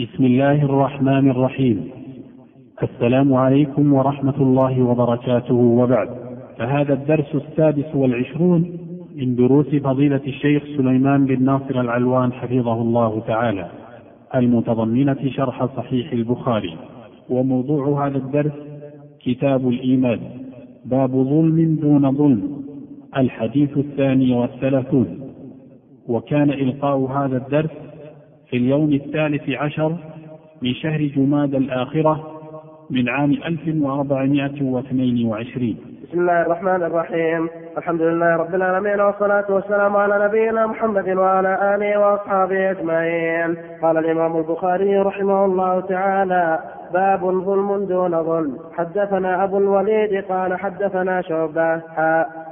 بسم الله الرحمن الرحيم. السلام عليكم ورحمة الله وبركاته. وبعد فهذا الدرس السادس والعشرون من دروس فضيلة الشيخ سليمان بن ناصر العلوان حفظه الله تعالى المتضمنة شرح صحيح البخاري. وموضوع هذا الدرس كتاب الإيمان باب ظلم دون ظلم الحديث الثاني والثلاثون. وكان إلقاء هذا الدرس في اليوم الثالث عشر من شهر جماد الآخرة من عام 1422 بسم الله الرحمن الرحيم. الحمد لله رب العالمين والصلاة والسلام على نبينا محمد وعلى آله وأصحابه أجمعين. قال الإمام البخاري رحمه الله تعالى باب ظلم دون ظلم. حدثنا أبو الوليد قال حدثنا شعبة.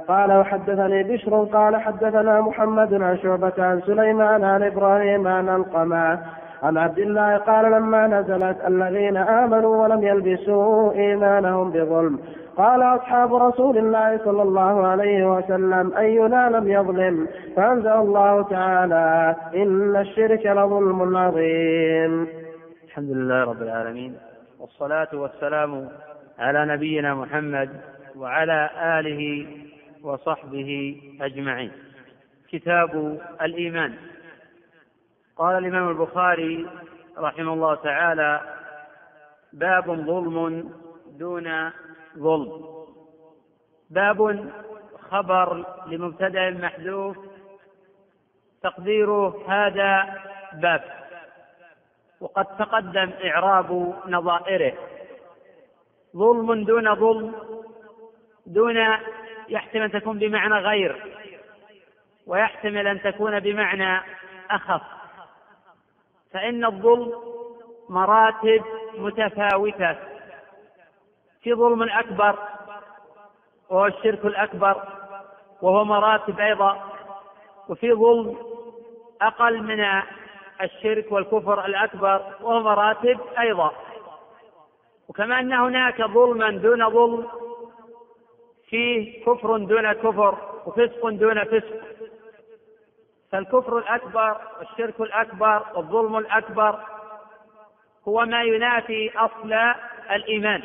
قال وحدثني بشر قال حدثنا محمد عن شعبة عن سليمان عن إبراهيم عن القمع عن عبد الله قال لما نزلت الذين آمنوا ولم يلبسوا إيمانهم بظلم قال أصحاب رسول الله صلى الله عليه وسلم أينا لم يظلم؟ فأنزل الله تعالى إن الشرك لظلم عظيم. الحمد لله رب العالمين والصلاة والسلام على نبينا محمد وعلى آله وصحبه أجمعين. كتاب الإيمان. قال الإمام البخاري رحمه الله تعالى باب ظلم دون ظلم. باب خبر لمبتدأ محذوف تقديره هذا باب. وقد تقدم إعراب نظائره. ظلم دون ظلم دون يحتمل أن تكون بمعنى غير ويحتمل أن تكون بمعنى أخف. فإن الظلم مراتب متفاوتة. في ظلم أكبر وهو الشرك الأكبر وهو مراتب أيضا وفي ظلم أقل من الشرك والكفر الأكبر وهو مراتب أيضا. وكما أن هناك ظلما دون ظلم فيه كفر دون كفر وفسق دون فسق. فالكفر الأكبر والشرك الأكبر والظلم الأكبر هو ما ينافي أصل الإيمان.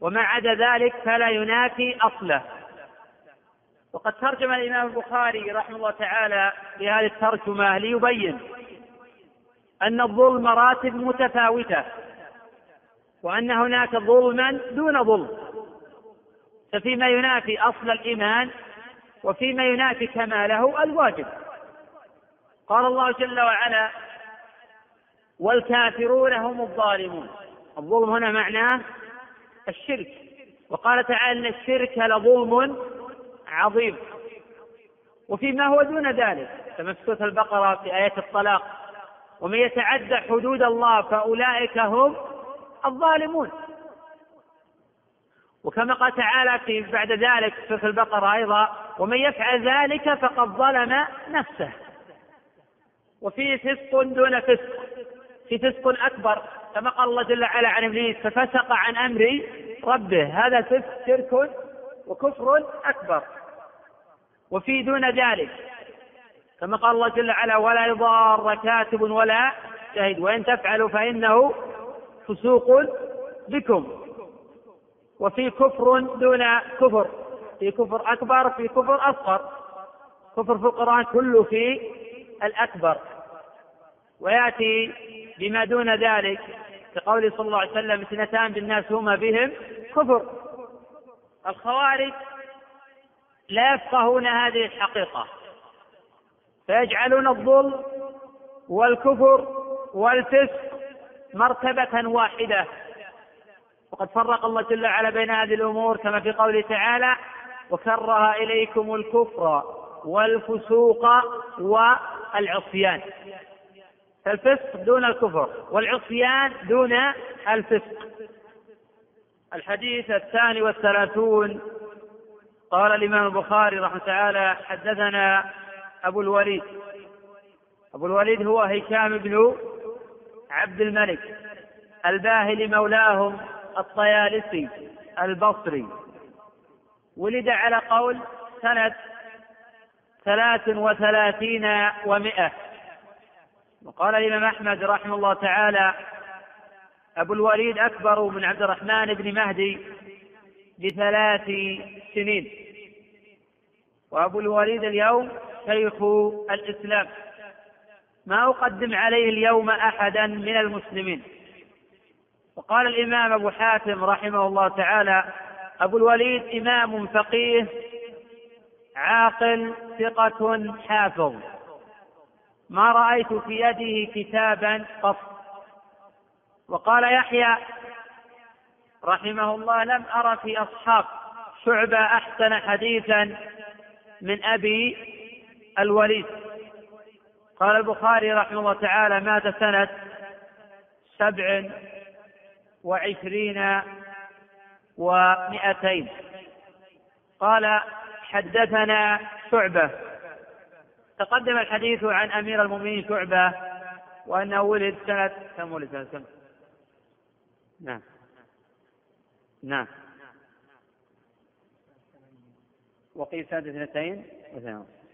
وما عدا ذلك فلا ينافي أصله. وقد ترجم الإمام البخاري رحمه الله تعالى بهذه الترجمة ليبين أن الظلم مراتب متفاوتة وأن هناك ظلما دون ظلم. ففيما ينافي أصل الإيمان وفيما ينافي كماله الواجب. قال الله جل وعلا والكافرون هم الظالمون. الظلم هنا معناه الشرك. وقال تعالى إن الشرك لظلم عظيم. وفيما هو دون ذلك كما في سورة البقرة في ايات الطلاق ومن يتعدى حدود الله فأولئك هم الظالمون. وكما قال تعالى في بعد ذلك في سورة البقرة أيضا ومن يفعل ذلك فقد ظلم نفسه. وفيه فسق دون فسق في فسق أكبر كما قال الله جل وعلا عن إبليس ففسق عن أمر ربه. هذا فسق شرك وكفر أكبر. وفي دون ذلك كما قال الله جل وعلا ولا يضار كاتب ولا شهيد وإن تفعلوا فإنه فسوق بكم. وفي كفر دون كفر. في كفر أكبر في كفر أصغر. كفر في القرآن كله في الأكبر. ويأتي بما دون ذلك كقوله صلى الله عليه وسلم اثنتان بالناس هما بهم كفر. الخوارج لا يفقهون هذه الحقيقة. فيجعلون الظلم والكفر والفسق مرتبة واحدة. وقد فرق الله جل وعلا بين هذه الأمور كما في قوله تعالى وكره إليكم الكفر والفسوق والعصيان فالفسق دون الكفر والعصيان دون الفسق. الحديث الثاني والثلاثون. قال الإمام البخاري رحمه تعالى حدثنا أبو الوليد أبو الوليد هو هشام بن عبد الملك الباهلي مولاهم. الطيالسي البصري. ولد على قول سنة ثلاث وثلاثين ومائة وقال الإمام أحمد رحمه الله تعالى أبو الوليد أكبر من عبد الرحمن بن مهدي بثلاث سنين. وأبو الوليد اليوم شيخ الإسلام. ما أقدم عليه اليوم أحدا من المسلمين. وقال الإمام أبو حاتم رحمه الله تعالى أبو الوليد إمام فقيه عاقل ثقة حافظ. ما رأيت في يده كتابا قط وقال يحيى رحمه الله لم أرى في أصحاب شعبة أحسن حديثا من أبي الوليد. قال البخاري رحمه الله تعالى مات سنة سبع وعشرين ومئتين. قال حدثنا شعبة. تقدم الحديث عن أمير المؤمنين شعبة وأنه ولد سنة كم ولد سنة كم؟ نعم. نعم. وقيل سنة اثنتين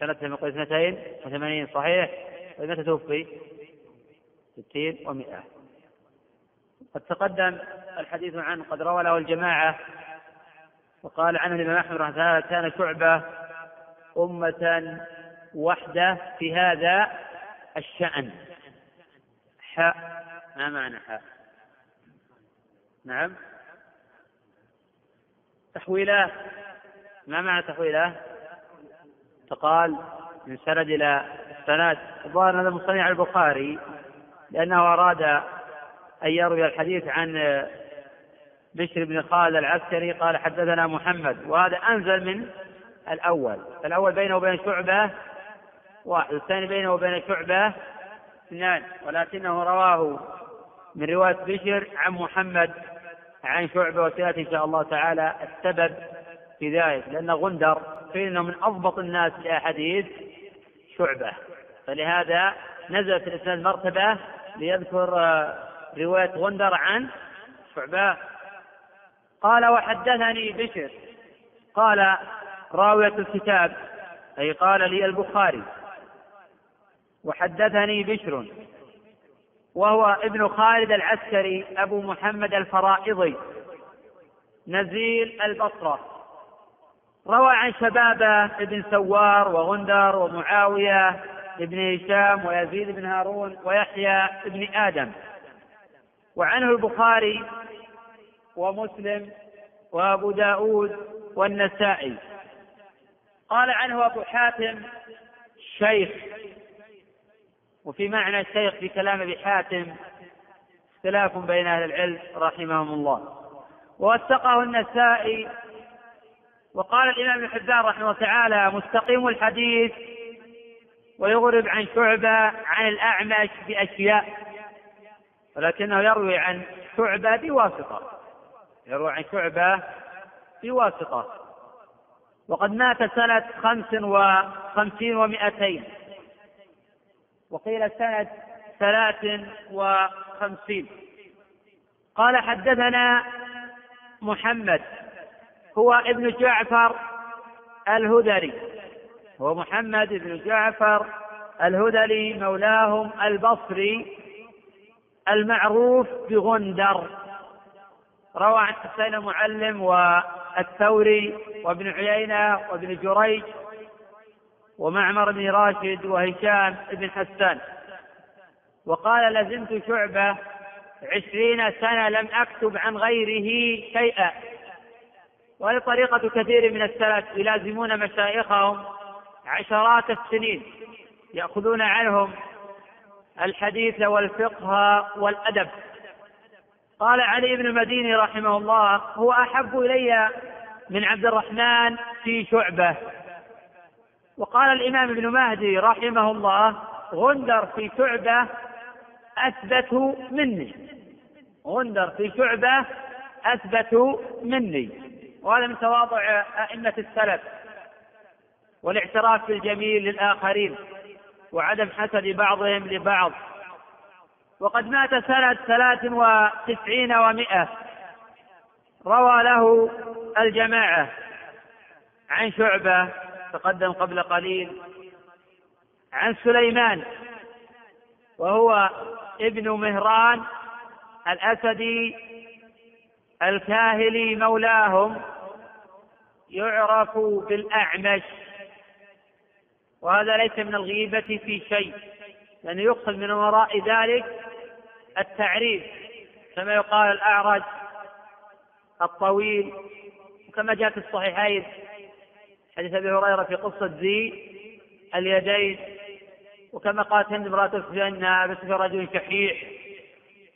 سنة وقيل اثنتين وثمانين صحيح؟ ومتى توفي؟ ستين ومئة. قد تقدم الحديث عنه قد روى له الجماعة وقال عنه الإمام أحمد رحمه الله كان شعبة أمة وحدة في هذا الشأن. حاء. ما معنى حاء؟ نعم. تحويلة. ما معنى تحويلة؟ فقال من سند إلى سند. الظاهر هذا مصنع البخاري لأنه أراد أن يروي الحديث عن بشر بن خالد العسكري قال حدثنا محمد وهذا أنزل من الأول. الأول بينه وبين شعبة واحد والثاني بينه وبين شعبة اثنان ولكنه رواه من رواية بشر عن محمد عن شعبة وسيأتي إن شاء الله تعالى السبب في ذلك لأن غندر قيل أنه من أضبط الناس لأحاديث شعبة. فلهذا نزل في الإسناد مرتبة ليذكر رواية غندر عن شعبة. قال وحدثني بشر. قال راوية الكتاب. أي قال لي البخاري. وحدثني بشر. وهو ابن خالد العسكري أبو محمد الفرائضي. نزيل البصرة. روى عن شبابه ابن سوار وغندر ومعاوية ابن هشام ويزيد بن هارون ويحيى ابن آدم. وعنه البخاري ومسلم وأبو داود والنسائي. قال عنه أبو حاتم شيخ. وفي معنى الشيخ في كلام أبي حاتم اختلاف بين أهل العلم رحمهم الله. ووثقه النسائي. وقال الإمام ابن حبان رحمه الله تعالى مستقيم الحديث ويغرب عن شعبة عن الأعمش بأشياء. ولكنه يروي عن شعبة بواسطة. يروي عن شعبة بواسطة. وقد مات سنة خمس وخمسين ومائتين وقيل سنة ثلاث وخمسين قال حدثنا محمد هو ابن جعفر الهذلي. هو محمد بن جعفر الهذلي مولاهم البصري. المعروف بغندر. روى عن حسين المعلم والثوري وابن عيينة وابن جريج ومعمر بن راشد وهشام بن حسان. وقال لزمت شعبة عشرين سنة لم أكتب عن غيره شيئا. وهي طريقة كثير من السلف يلازمون مشايخهم عشرات السنين يأخذون عنهم الحديث والفقه والأدب. قال علي بن المديني رحمه الله هو أحب إلي من عبد الرحمن في شعبة. وقال الإمام ابن مهدي رحمه الله غندر في شعبة أثبت مني. غندر في شعبة أثبت مني. وهذا من تواضع أئمة السلف والاعتراف بالجميل للآخرين. وعدم حسد بعضهم لبعض. وقد مات سنة ثلاث وتسعين ومائة روى له الجماعة عن شعبة تقدم قبل قليل عن سليمان وهو ابن مهران الأسدي الكاهلي مولاهم يعرف بالأعمش. وهذا ليس من الغيبة في شيء لأنه يقصد من وراء ذلك التعريف كما يقال الأعرج الطويل وكما جاء في الصحيحين حديث أبي هريرة في قصة ذي اليدين وكما قالت هند امرأة سفيان بس رجل شحيح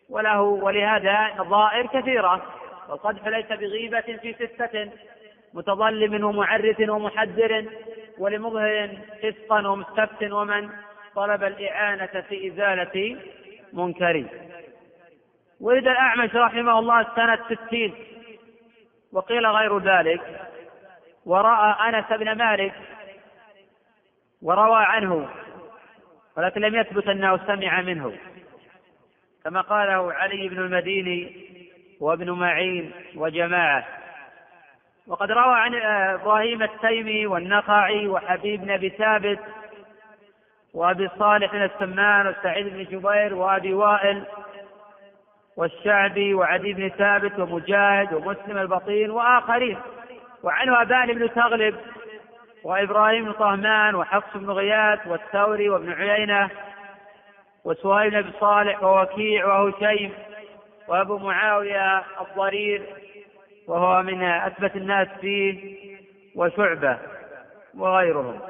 وله ولهذا نظائر كثيرة والقدح ليس بغيبة في ستة متظلم ومعرف ومحذر ولمظهر فسقا ومستفت ومن طلب الإعانة في إزالة منكر. ولد الأعمش رحمه الله سنة ستين وقيل غير ذلك ورأى أنس بن مالك وروى عنه ولكن لم يثبت أنه سمع منه. كما قاله علي بن المديني وابن معين وجماعة. وقد روى عن إبراهيم التيمي والنخعي وحبيب بن أبي ثابت وأبي صالح السمان وسعيد بن جبير وأبي وائل والشعبي وعدي بن ثابت ومجاهد ومسلم البطين وآخرين. وعنه أبان بن تغلب وإبراهيم بن طهمان وحفص بن غياث والثوري وابن عيينة وسهيل بن صالح ووكيع وهشيم وأبو معاوية الضرير وهو من أثبت الناس فيه وشعبة وغيرهم.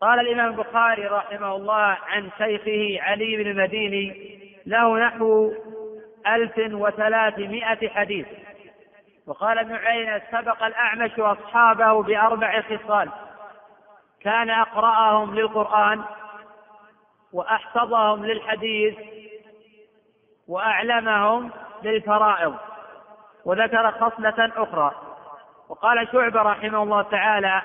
قال الإمام البخاري رحمه الله عن شيخه علي بن المديني له نحو ألف وثلاثمائة حديث. وقال ابن عيينة سبق الأعمش أصحابه بأربع خصال. كان أقرأهم للقرآن وأحفظهم للحديث وأعلمهم للفرائض. وذكر خصلة أخرى. وقال شعبة رحمه الله تعالى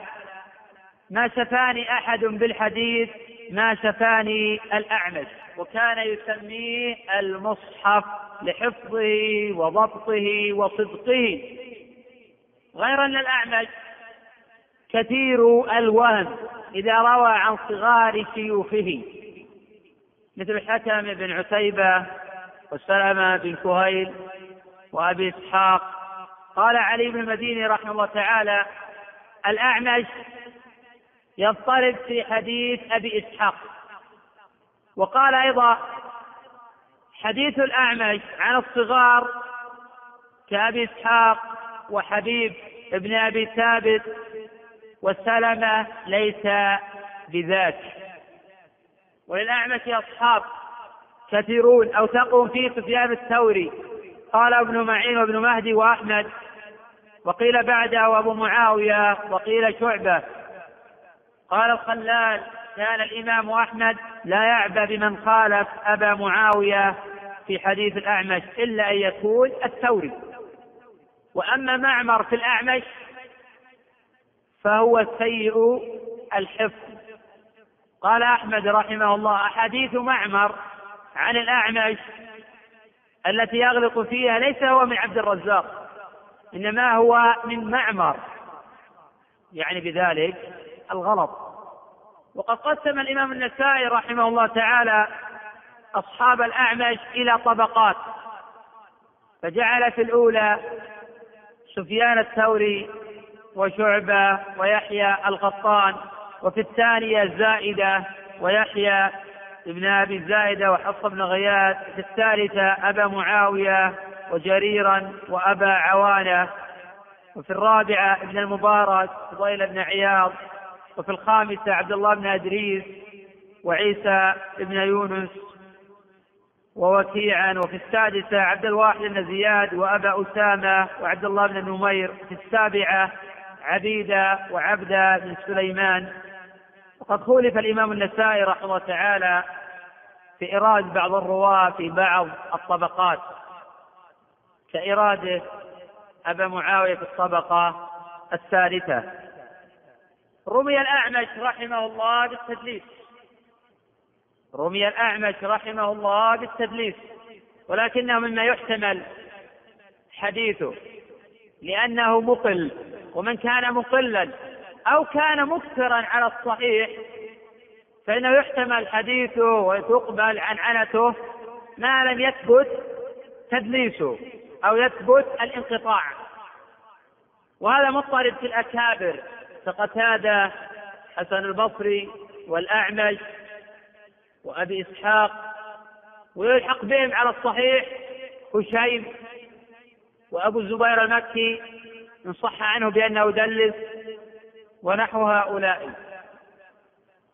ما شفاني أحد بالحديث ما شفاني الأعمش. وكان يسميه المصحف لحفظه وضبطه وصدقه. غير أن الأعمش كثير الوهم إذا روى عن صغار شيوخه. مثل حكم بن عتيبة وسلمة بن كهيل وأبي إسحاق. قال علي بن المديني رحمه الله تعالى الأعمش يضطرب في حديث أبي إسحاق. وقال أيضا حديث الأعمش عن الصغار كأبي إسحاق وحبيب ابن أبي ثابت والسلمة ليس بذاك. وللأعمش أصحاب كثيرون أوثقهم فيه سفيان الثوري. قال ابن معين وابن مهدي وأحمد وقيل بعده أبو معاوية وقيل شعبة. قال الخلال كان الإمام أحمد لا يعبى بمن خالف أبا معاوية في حديث الأعمش إلا أن يكون الثوري. وأما معمر في الأعمش فهو سيء الحفظ. قال أحمد رحمه الله أحاديث معمر عن الأعمش التي يغلط فيها ليس هو من عبد الرزاق إنما هو من معمر. يعني بذلك الغلط. وقد قسم الإمام النسائي رحمه الله تعالى أصحاب الأعمش إلى طبقات. فجعل في الأولى سفيان الثوري وشعبة ويحيى القطان وفي الثانية الزائدة ويحيى ابن أبي الزائدة وحفص بن غياث في الثالثة أبا معاوية وجريرا وأبا عوانة وفي الرابعة ابن المبارك فضيل بن عياض وفي الخامسة عبد الله بن أدريس وعيسى بن يونس ووكيعا وفي السادسة عبد الواحد بن زياد وأبا أسامة وعبد الله بن نمير في السابعة عبيدة وعبدة بن سليمان. وقد خولف الإمام النسائي رحمه الله تعالى في إراد بعض الرواة في بعض الطبقات. كإراده أبا معاوية في الطبقة الثالثة. رمي الأعمش رحمه الله بالتدليس. رمي الأعمش رحمه الله بالتدليس. ولكنه مما يحتمل حديثه. لأنه مقل. ومن كان مقلا أو كان مكثرا على الصحيح فإنه يحتمل حديثه وتقبل عنعنته ما لم يثبت تدليسه أو يثبت الانقطاع. وهذا مضطرد في الأكابر كقتادة حسن البصري والأعمش وأبي إسحاق ويلحق بهم على الصحيح هشيم وأبو الزبير المكي إن صح عنه بأنه دلس ونحو هؤلاء.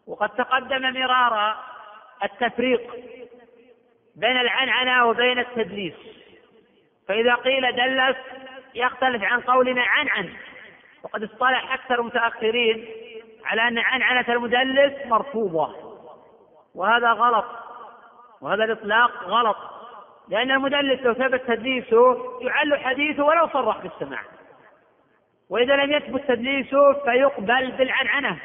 وقد تقدم مرارا التفريق بين العنعنة وبين التدليس. فإذا قيل دلس يختلف عن قولنا عنعن. وقد اصطلح أكثر المتأخرين على أن عنعنة المدلس مرفوضة. وهذا غلط. وهذا الإطلاق غلط. لأن المدلس لو ثبت تدليسه يعل حديثه ولو صرح بالسماع. وإذا لم يثبت تدليسه فيقبل بالعنعنة.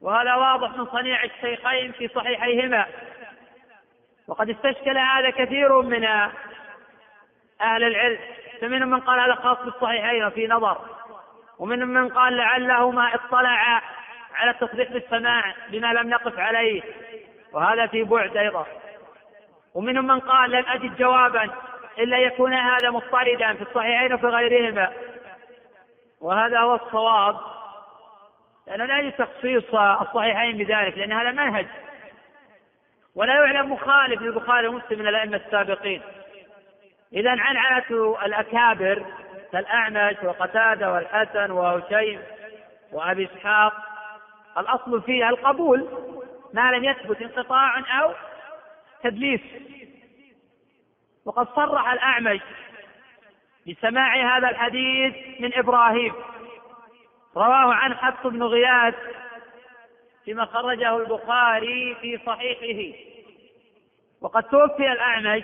وهذا واضح من صنيع الشيخين في صحيحيهما. وقد استشكل هذا كثير من أهل العلم فمنهم من قال هذا خاص بالصحيحين وفي نظر ومنهم من قال لعله ما اطلع على التصريح بالسماع بما لم نقف عليه وهذا في بعد أيضا. ومنهم من قال لم أجد جوابا إلا يكون هذا مضطردا في الصحيحين وفي غيرهما. وهذا هو الصواب لأنه لا يجوز تخصيص الصحيحين بذلك لأن هذا منهج. ولا يعلم مخالف للبخاري ومسلم من الأئمة السابقين. إذا عنعنة الأكابر كالأعمش وقتادة والحسن وهشيم وأبي إسحاق الأصل فيها القبول ما لم يثبت انقطاع أو تدليس. وقد صرح الأعمش بسماع هذا الحديث من إبراهيم. رواه عن حفص بن غياث فيما خرجه البخاري في صحيحه. وقد توفي الأعمش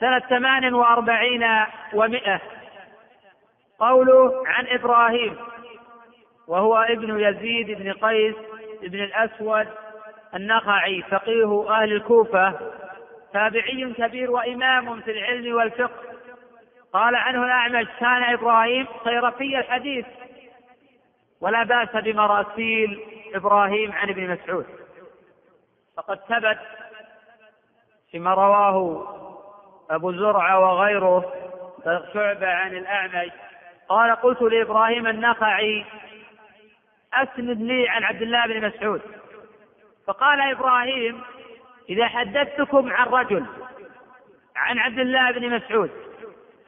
سنة ثمان وأربعين ومائة قوله عن إبراهيم وهو ابن يزيد بن قيس بن الأسود النخعي فقيه أهل الكوفة تابعي كبير وإمام في العلم والفقه. قال عنه الأعمش كان إبراهيم صيرفي الحديث. ولا بأس بمراسيل إبراهيم عن ابن مسعود. فقد ثبت فيما رواه أبو زرعة وغيره شعبة عن الأعمش. قال قلت لإبراهيم النخعي أسند لي عن عبد الله بن مسعود. فقال إبراهيم إذا حدثتكم عن رجل عن عبد الله بن مسعود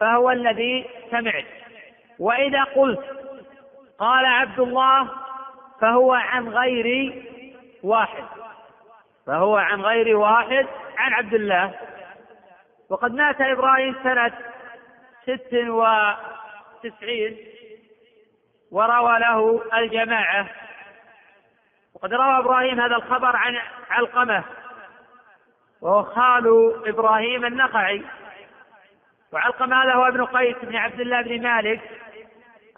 فهو الذي سمعت. وإذا قلت قال عبد الله فهو عن غير واحد. فهو عن غير واحد عن عبد الله. وقد مات إبراهيم سنة ست وتسعين وروى له الجماعة. وقد روى إبراهيم هذا الخبر عن علقمة. وهو خال إبراهيم النخعي. وعلقمة هذا هو ابن قيس بن عبد الله بن مالك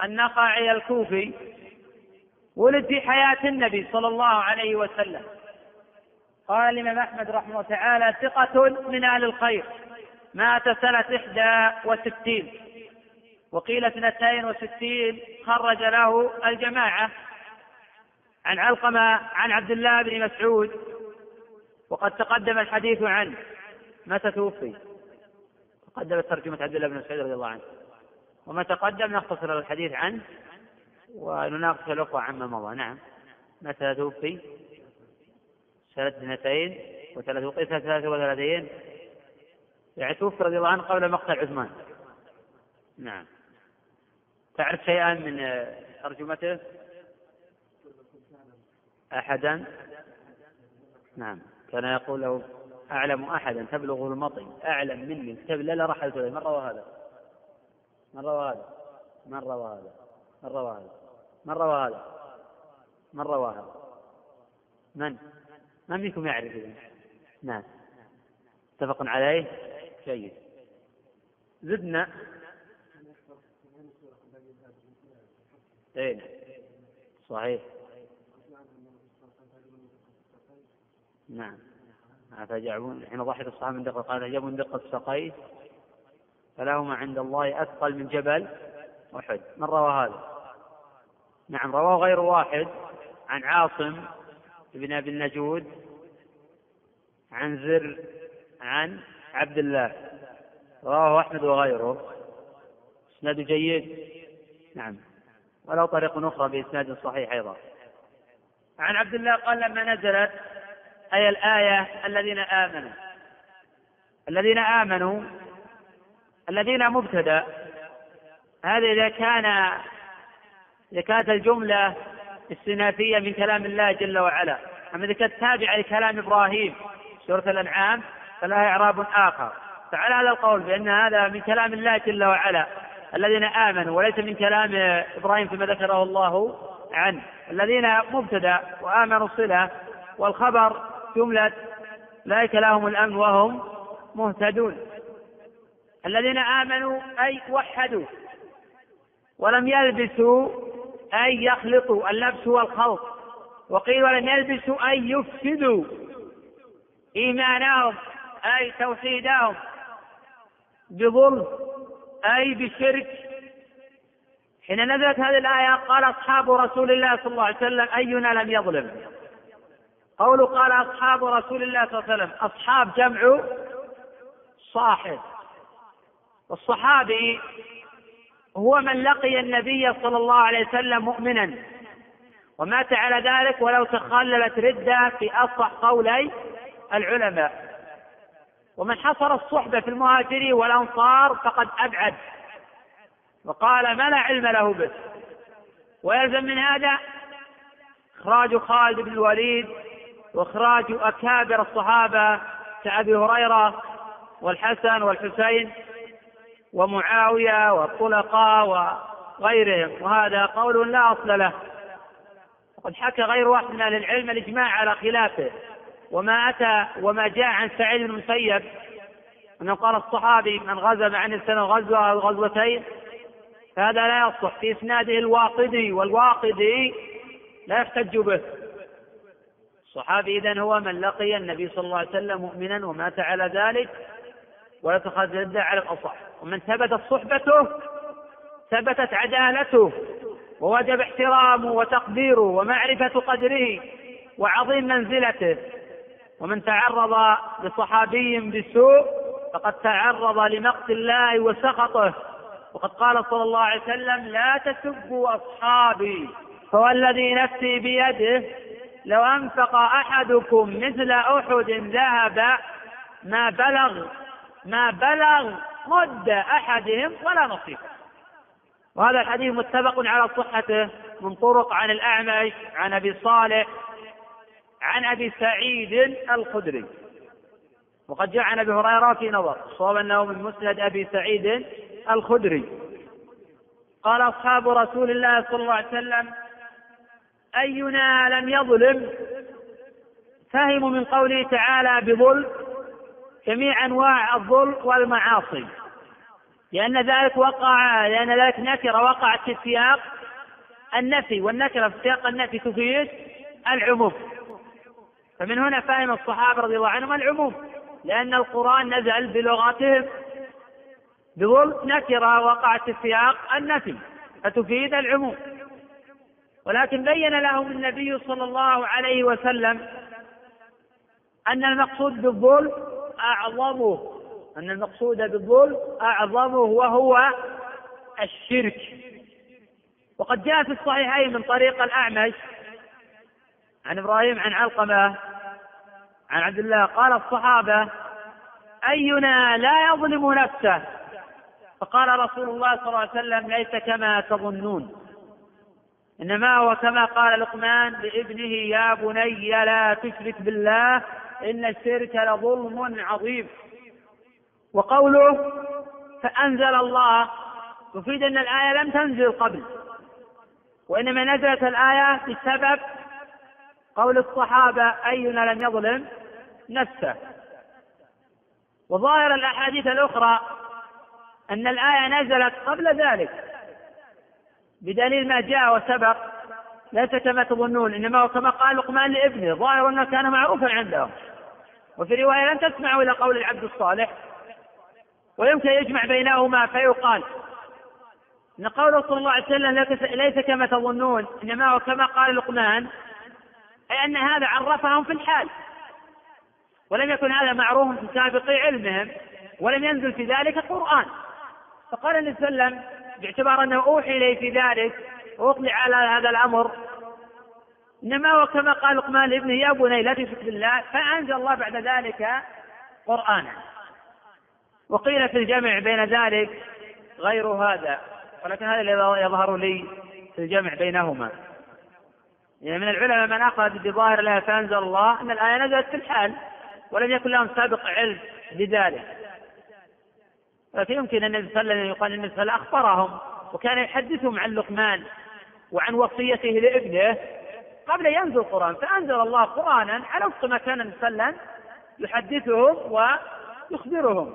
النخعي الكوفي ولد في حياة النبي صلى الله عليه وسلم. قال الإمام أحمد رحمه الله تعالى ثقة من أهل الخير. مات سنة إحدى وستين. وقيل اثنتين وستين خرج له الجماعة. عن علقمة عن عبد الله بن مسعود وقد تقدم الحديث عنه. متى توفي؟ تقدمت ترجمة عبد الله بن مسعود رضي الله عنه. وما تقدم نختصر الحديث عنه ونناقش الأخوة عما مضى. نعم. متى توفي؟ سنة اثنتين وثلاث وقيل ثلاث وثلاثين. يعني توفي رضي الله عنه قبل مقتل عثمان. نعم. تعرف شيئا من ترجمته؟ أحدا؟ نعم. كان يقول له أعلم أحدا تبلغ المطي أعلم مني كتب لا رحلت إليه من روى هذا؟ من روى هذا؟ من روى هذا؟ من روى هذا؟ من روى هذا؟ من روى هذا؟ من؟ من منكم يعرف إذن؟ نعم. متفق عليه؟ جيد. زدنا. إيه صحيح. نعم. فجعبون حين ضحك الصحابة من دقة قال من دقة سقيه فلهما عند الله أثقل من جبل أحد. من روى هذا؟ نعم رواه غير واحد. عن عاصم ابن أبي النجود. عن زر عن عبد الله. رواه أحمد وغيره. إسناد جيد. نعم. ولو طريق أخرى بإسناد صحيح أيضا. عن عبد الله قال لما نزلت أي الآية الذين آمنوا. الذين آمنوا الذين مبتدأ. هذا إذا كان إذا كانت الجملة استنافية من كلام الله جل وعلا. أما إذا كانت تابعة لكلام إبراهيم سورة الأنعام فلها إعراب آخر. فعلى هذا القول بأن هذا من كلام الله جل وعلا. الذين آمنوا وليس من كلام إبراهيم فيما ذكره الله عنه. الذين مبتدأ وآمنوا صلة والخبر جملة أولئك لهم الأمن وهم مهتدون. الذين آمنوا أي وحدوا ولم يلبسوا أي يخلطوا اللبس والخلط وقيل ولم يلبسوا أي يفسدوا إيمانهم أي توحيدهم بظلم أي بشرك. حين نزلت هذه الآية قال أصحاب رسول الله صلى الله عليه وسلم أينا لم يظلم؟ قوله قال أصحاب رسول الله صلى الله عليه وسلم أصحاب جمع صاحب. والصحابي هو من لقي النبي صلى الله عليه وسلم مؤمنا ومات على ذلك ولو تخللت ردة في أصح قولي العلماء. ومن حصر الصحبة في المهاجرين والأنصار فقد أبعد. وقال ما لا علم له به. ويلزم من هذا إخراج خالد بن الوليد وإخراج أكابر الصحابة كأبي هريرة والحسن والحسين ومعاوية والطلقاء وغيرهم. وهذا قول لا أصل له. وقد حكى غير واحد من أهل العلم الإجماع على خلافه. وما أتى وما جاء عن سعيد بن المسيب. أنه قال الصحابي من غزا عن السنة غزوة أو غزوتين فهذا لا يصح. في إسناده الواقدي والواقدي لا يحتج به. الصحابي إذن هو من لقي النبي صلى الله عليه وسلم مؤمنا ومات على ذلك ولا تخرج على الأصح. ومن ثبتت صحبته ثبتت عدالته ووجب احترامه وتقديره ومعرفة قدره وعظيم منزلته. ومن تعرض لصحابي بسوء فقد تعرض لمقت الله وسخطه. وقد قال صلى الله عليه وسلم لا تسبوا أصحابي فوالذي نفسي بيده لو أنفق أحدكم مثل أحد ذهب ما بلغ ما بلغ مد أحدهم ولا نصيبه وهذا الحديث متفق على صحته من طرق عن الأعمش عن أبي صالح عن أبي سعيد الخدري. وقد جاء عن أبي هريرة في نظر صواب أنه من مسند أبي سعيد الخدري. قال أصحاب رسول الله صلى الله عليه وسلم أينا لم يظلم؟ فهموا من قوله تعالى بظلم جميع أنواع الظلم والمعاصي. لأن ذلك وقع لأن ذلك نكرة وقعت في سياق النفي والنكرة في سياق النفي تفيد العموم. فمن هنا فهم الصحابة رضي الله عنهم العموم لأن القرآن نزل بلغتهم بظلم نكرة وقعت في سياق النفي فتفيد العموم. ولكن بين لهم النبي صلى الله عليه وسلم أن المقصود بالظلم أعظمه أن المقصود بالظلم أعظمه وهو الشرك. وقد جاء في الصحيحين من طريق الأعمش عن إبراهيم عن علقمة عن عبد الله قال الصحابة أينا لا يظلم نفسه؟ فقال رسول الله صلى الله عليه وسلم ليس كما تظنون. إنما هو كما قال لقمان لابنه يا بني لا تشرك بالله إن الشرك لظلم عظيم. وقوله فأنزل الله يفيد أن الآية لم تنزل قبل وإنما نزلت الآية بسبب قول الصحابة أينا لم يظلم نفسه. وظاهر الأحاديث الأخرى أن الآية نزلت قبل ذلك. بدليل ما جاء وسبق ليس كما تظنون إنما هو كما قال لقمان لابنه ظاهر أنه كان معروفا عندهم. وفي رواية لن تسمعوا إلى قول العبد الصالح ويمكن يجمع بينهما فيقال إن قوله صلى الله عليه وسلم ليس كما تظنون إنما هو كما قال لقمان أي أن هذا عرفهم في الحال. ولم يكن هذا معروف في سابق علمهم ولم ينزل في ذلك قرآن. فقال النبي صلى الله عليه وسلم باعتبار أنه أوحي إليه في ذلك وأطلع على هذا الأمر. إنما هو كما قال لقمان لابنه يا بني لا تشرك بالله فأنزل الله بعد ذلك قرآنا. وقيل في الجمع بين ذلك غير هذا ولكن هذا الذي يظهر لي في الجمع بينهما. يعني من العلماء من أخذ بظاهر الآية فأنزل الله أن الآية نزلت في الحال ولم يكن لهم سابق علم بذلك. لكن يمكن أن النبي صلى الله عليه وسلم يقال النبي صلى الله عليه وسلم أخبرهم وكان يحدثهم عن لقمان وعن وصيته لابنه قبل أن ينزل القرآن. فأنزل الله قرآنا على وفق ما كان النبي صلى الله عليه وسلم يحدثهم ويخبرهم.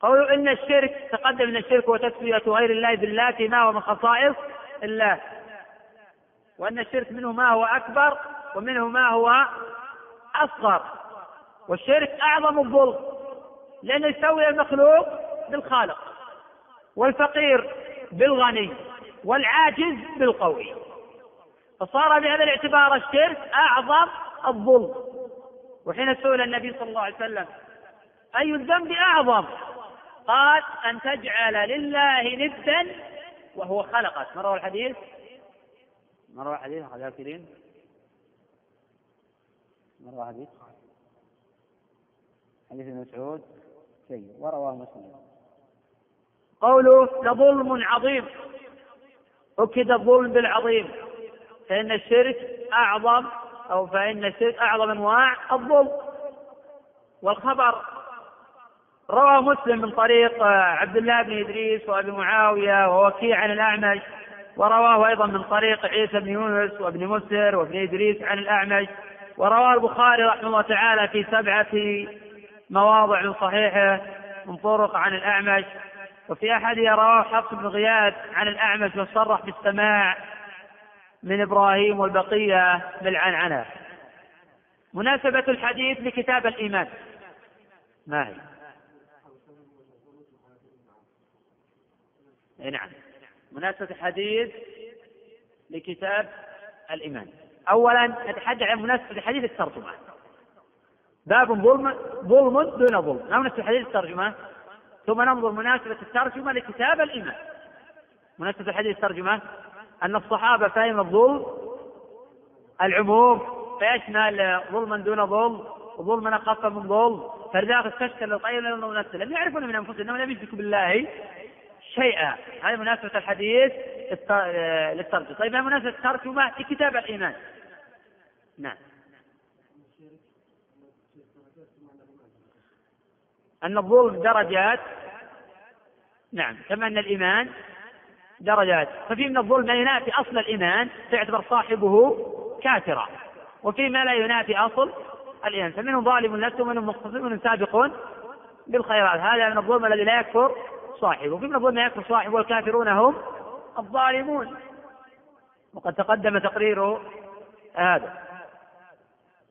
قولوا إن الشرك تقدم أن الشرك هو تسوية غير الله بالله ما هو من خصائص الله. وأن الشرك منه ما هو أكبر ومنه ما هو أصغر. والشرك أعظم الظلم. لأنه يسوي المخلوق بالخالق والفقير بالغني والعاجز بالقوي. فصار بهذا الاعتبار الشرك أعظم الظلم. وحين سئل النبي صلى الله عليه وسلم أي الذنب أعظم؟ قال أن تجعل لله ندا وهو خلقك. روى الحديث؟ روى الحديث أخذ كريم ما روى الحديث؟ حديث ابن مسعود. سيء ورواه مسلم. قوله لظلم عظيم. أكد الظلم بالعظيم. فإن الشرك أعظم أو فإن الشرك أعظم أنواع الظلم. والخبر. روى مسلم من طريق عبد الله بن إدريس وأبي معاوية ووكيع عن الأعمش. ورواه أيضا من طريق عيسى بن يونس وابن مسر وابن إدريس عن الأعمش. ورواه البخاري رحمه الله تعالى في سبعة مواضع صحيحة من طرق عن الأعمش وفي أحدها رواه حفص بن غياث عن الأعمش وصرح بالسماع من إبراهيم والبقية بالعنعنة. مناسبة الحديث لكتاب الإيمان. ما هي؟ أي نعم. مناسبة الحديث لكتاب الإيمان. أولا نتحدث عن مناسبة الحديث الترجمة. باب ظلم ظلم دون ظلم. ما مناسبة الحديث الترجمة. ثم ننظر مناسبة الترجمة لكتاب الإيمان مناسبة الحديث الترجمة. أن الصحابة فهم الظلم العموم فيشمل ظلما دون ظلم وظلما أخف من ظلم. فلذلك استشكل القيل لأنه لم يعرفون من أنفسهم أنهم لم يشركوا بالله شيئا. هذه مناسبة الحديث للترجمة. طيب ما مناسبة الترجمة لكتاب الإيمان. نعم. أن الظلم درجات. نعم كما أن الإيمان درجات. ففي من الظلم ما ينافي أصل الإيمان فيعتبر صاحبه كافرا. وفي ما لا ينافي أصل الإيمان. فمنهم ظالم لنفسه ومنهم مقتصد ومنهم سابق بالخيرات. هذا من الظلم الذي لا يكفر صاحبه. وفي من الظلم ما يكفر صاحبه والكافرون هم الظالمون. وقد تقدم تقرير هذا.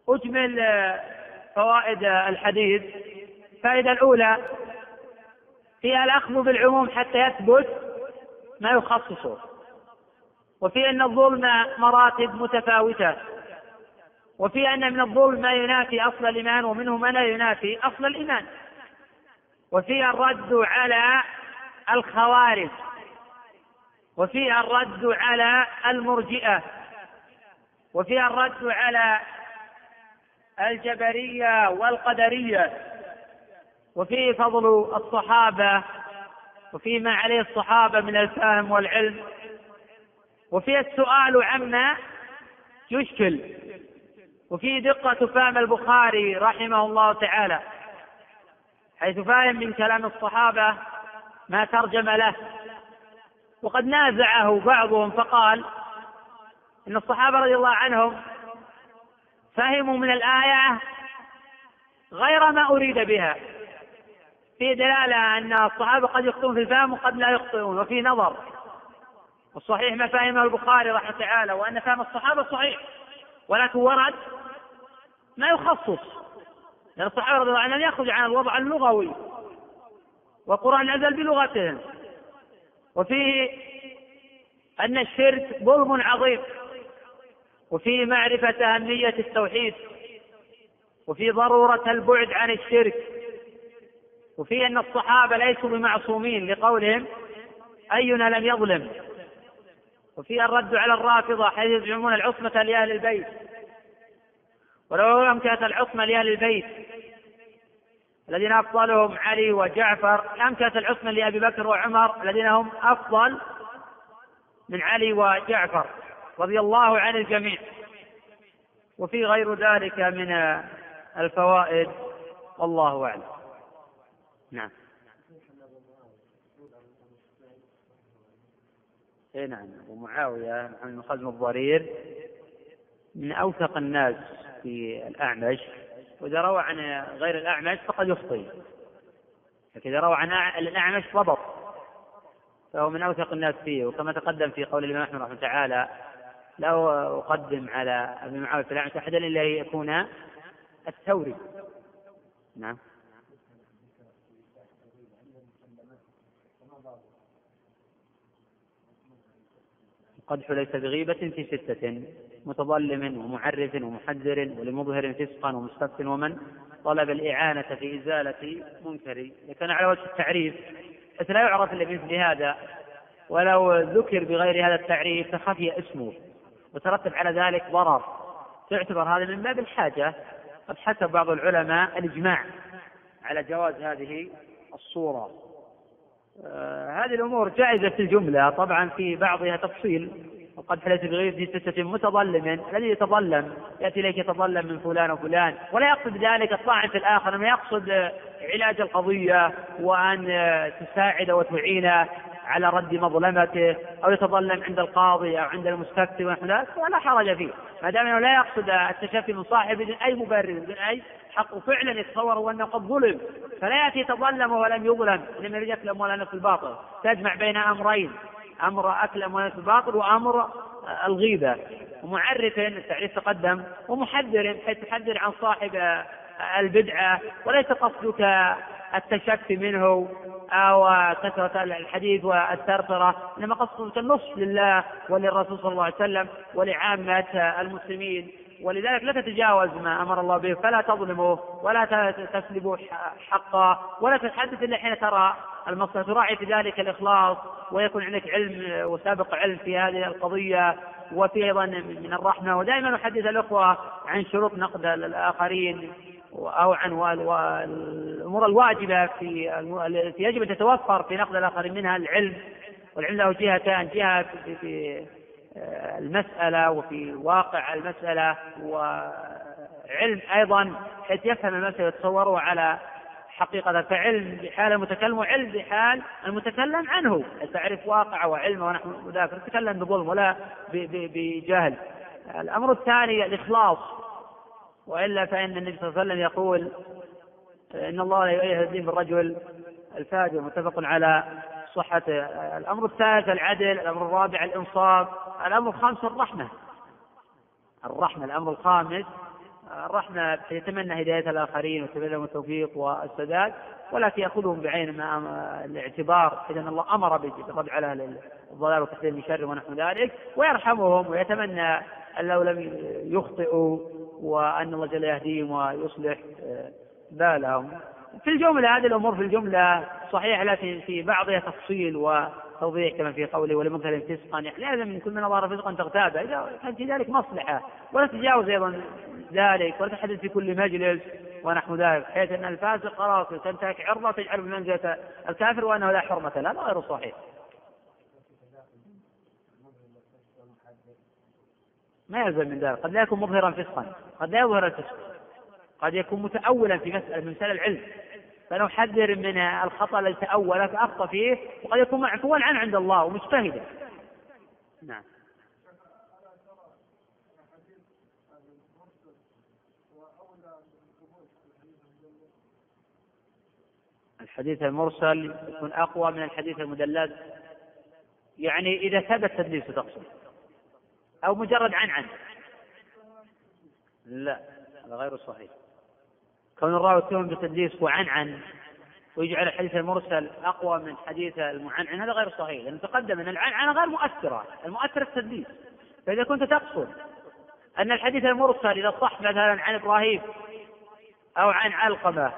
أجمل فوائد الحديث الفائدة الأولى فيها الأخذ بالعموم حتى يثبت ما يخصصه وفي أن الظلم مراتب متفاوتة وفي أن من الظلم ما ينافي أصل الإيمان ومنه ما لا ينافي أصل الإيمان وفيها الرد على الخوارج وفيها الرد على المرجئة وفيها الرد على الجبرية والقدرية. وفيه فضل الصحابة وفيه ما عليه الصحابة من الفهم والعلم. وفيه السؤال عما يشكل. وفيه دقة فهم البخاري رحمه الله تعالى حيث فهم من كلام الصحابة ما ترجم له. وقد نازعه بعضهم فقال إن الصحابة رضي الله عنهم فهموا من الآية غير ما أريد بها. في دلالة أن الصحابة قد يخطئون في الفهم وقد لا يخطئون وفي نظر. والصحيح ما فهمه البخاري رحمه الله تعالى وأن فهم الصحابة صحيح ولكن ورد ما يخصص. لأن الصحابة رضي الله عنهم يخرج عن الوضع اللغوي والقرآن نزل بلغتهم. وفيه أن الشرك ظلم عظيم وفي معرفة أهمية التوحيد وفي ضرورة البعد عن الشرك. وفي أن الصحابة ليسوا بمعصومين لقولهم أينا لم يظلم. وفي الرد على الرافضة حيث يزعمون العصمة لأهل البيت. ولو أمكنت العصمة لأهل البيت الذين أفضلهم علي وجعفر أمكنت العصمة لأبي بكر وعمر الذين هم أفضل من علي وجعفر رضي الله عن الجميع. وفي غير ذلك من الفوائد والله أعلم. نعم. اي نعم. أبو معاوية بن خزم الضرير. من أوثق الناس في الأعمش وإذا روى عن غير الأعمش فقد يخطئ. لكن إذا روى عن الأعمش ضبط. فهو من أوثق الناس فيه وكما تقدم في قول الإمام أحمد رحمه تعالى لا أقدم على أبي معاوية في الأعمش أحدا إلا ان يكون الثوري نعم. القدح ليس بغيبة في ستة متظلم ومعرف ومحذر ولمظهر فسقا ومستفت ومن طلب الإعانة في إزالة منكر. لكن على وجه التعريف حيث لا يعرف إلا بمثل هذا ولو ذكر بغير هذا التعريف فخفي اسمه وترتب على ذلك ضرر. تعتبر هذا من باب الحاجة قد حسب بعض العلماء الإجماع على جواز هذه الصورة. هذه الأمور جائزة في الجملة. طبعا في بعضها تفصيل. وقد حدث بغير في ستة متظلم. الذي يتظلم؟ يأتي إليك يتظلم من فلان وفلان ولا يقصد ذلك الطاعن الآخر. إنما يقصد علاج القضية وأن تساعد وتعين على رد مظلمته. أو يتظلم عند القاضي أو عند المستفتي ونحو ذلك. ولا حرج فيه. ما دام أنه لا يقصد التشفي من صاحب بدون أي مبرر بدون أي حق فعلا يتصور أنه قد ظلم. فلا يأتي يتظلم ولم يظلم. لم يريد أكل أموال الناس الباطل. تجمع بين أمرين. أمر أكل أموال الناس الباطل وأمر الغيبة. ومعرف التعريف تقدم. ومحذر حيث تحذر عن صاحب البدعة. وليس قصدك التشفي منه أو كثرة الحديث والثرثرة. إنما قصدك النصح لله وللرسول صلى الله عليه وسلم ولعامة المسلمين. ولذلك لا تتجاوز ما أمر الله به فلا تظلموا ولا تسلبوا حقه ولا تتحدث إلا حين ترى المصلحه تراعي في ذلك الإخلاص ويكون عندك علم وسابق علم في هذه القضية وفي أيضا من الرحمة. ودائما نحدث الأخوة عن شروط نقد الآخرين أو عن الأمور الواجبة في التي يجب أن تتوفر في نقد الآخرين منها العلم. والعلم له جهتان جهة في المسألة وفي واقع المسألة وعلم أيضا حيث يفهم المسألة يتصوره على حقيقة فعلم بحال المتكلم وعلم بحال المتكلم عنه. تعرف واقعه وعلمه ونحن ذاك نتكلم بظلم ولا بجهل. الأمر الثاني الإخلاص. وإلا فإن النبي صلى الله عليه وسلم يقول إن الله لا يهدي بالرجل الفاجر متفق على صحة الأمر الثالث العدل الأمر الرابع الإنصاف الأمر الخامس الرحمة. الرحمة الأمر الخامس الرحمة. يتمنى هداية الآخرين لهم التوفيق والسداد ولكن يأخذهم بعين الاعتبار. إذا الله أمر بالرد على الضلال وتحذير من شر ونحو ذلك ويرحمهم ويتمنى أن لو لم يخطئوا وأن الله جل يهديهم ويصلح بالهم. في الجملة هذه الأمور في الجملة صحيحة لكن في بعضها تفصيل وتوضيح كما في قوله ولمنكر فسقا. يعني لازم كل من أظهر فسقا تغتابه. إذا كان في ذلك مصلحة ولا تتجاوز أيضا ذلك ولا تحدث في كل مجلس ونحو ذلك بحيث أن الفاسق خلاص تنتهك عرضة تجعل بمنزلة الكافر وأنه لا حرمة له هذا غير صحيح. ما يلزم من ذلك. قد لا يكون مظهرا فسقا قد لا يظهر الفسق قد يكون متأولا في مسألة من مسألة العلم. فنحذر من الخطأ الذي تأول فأخطأ فيه وقد يكون معفوا عنه عند الله ومجتهدا. نعم. الحديث المرسل يكون أقوى من الحديث المدلس يعني إذا ثبت تدليسه تقصد؟ أو مجرد عن عن؟ لا هذا غير صحيح. كون الراوي يتهم بالتدليس وعن عن ويجعل الحديث المرسل أقوى من حديث المعنعن هذا غير صحيح لأنه تقدم أن العنعنه غير مؤثرة المؤثر التدليس. فإذا كنت تقصد أن الحديث المرسل إذا صح مثلا عن إبراهيم أو عن علقمة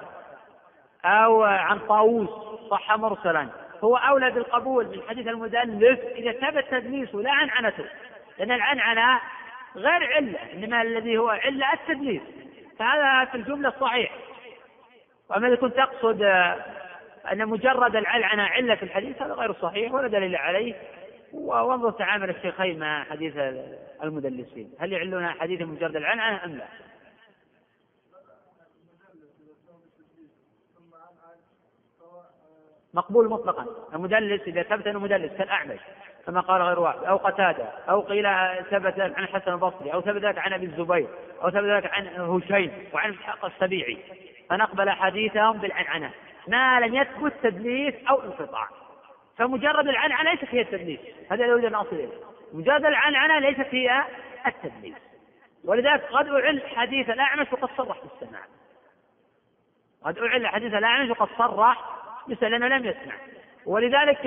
أو عن طاووس صح مرسلا هو أولى بالقبول من حديث المدلس إذا ثبت تدليسه لا عنعنته لأن العنعنة غير علة إنما الذي هو علة التدليس. فهذا في الجملة صحيح. وأما إذا كنت تقصد أن مجرد العنعنة علة في الحديث هذا غير صحيح ولا دليل عليه. وأنظر تعامل الشيخين مع حديث المدلسين. هل يعلون حديث مجرد العنعنة أم لا؟ مقبول مطلقا. المدلس إذا ثبت أنه مدلس كالأعمش. كما قال غير واحد أو قتادة أو قيل ثبت عن الحسن البصري أو ثبت عن أبي الزبير أو ثبت عن هشيم وعن إسحاق السبيعي. فنقبل حديثهم بالعنعنة. ما لم يثبت تدليس أو انقطاع. فمجرد العنعنة ليست هي التدليس. هذا يريد أن أصل إليه مجرد العنعنة ليست هي التدليس. ولذلك قد أعل حديث الأعمش وقد صرح بالسماع. قد أعل حديث الأعمش وقد صرح بالسماع لأنه لم يسمع. ولذلك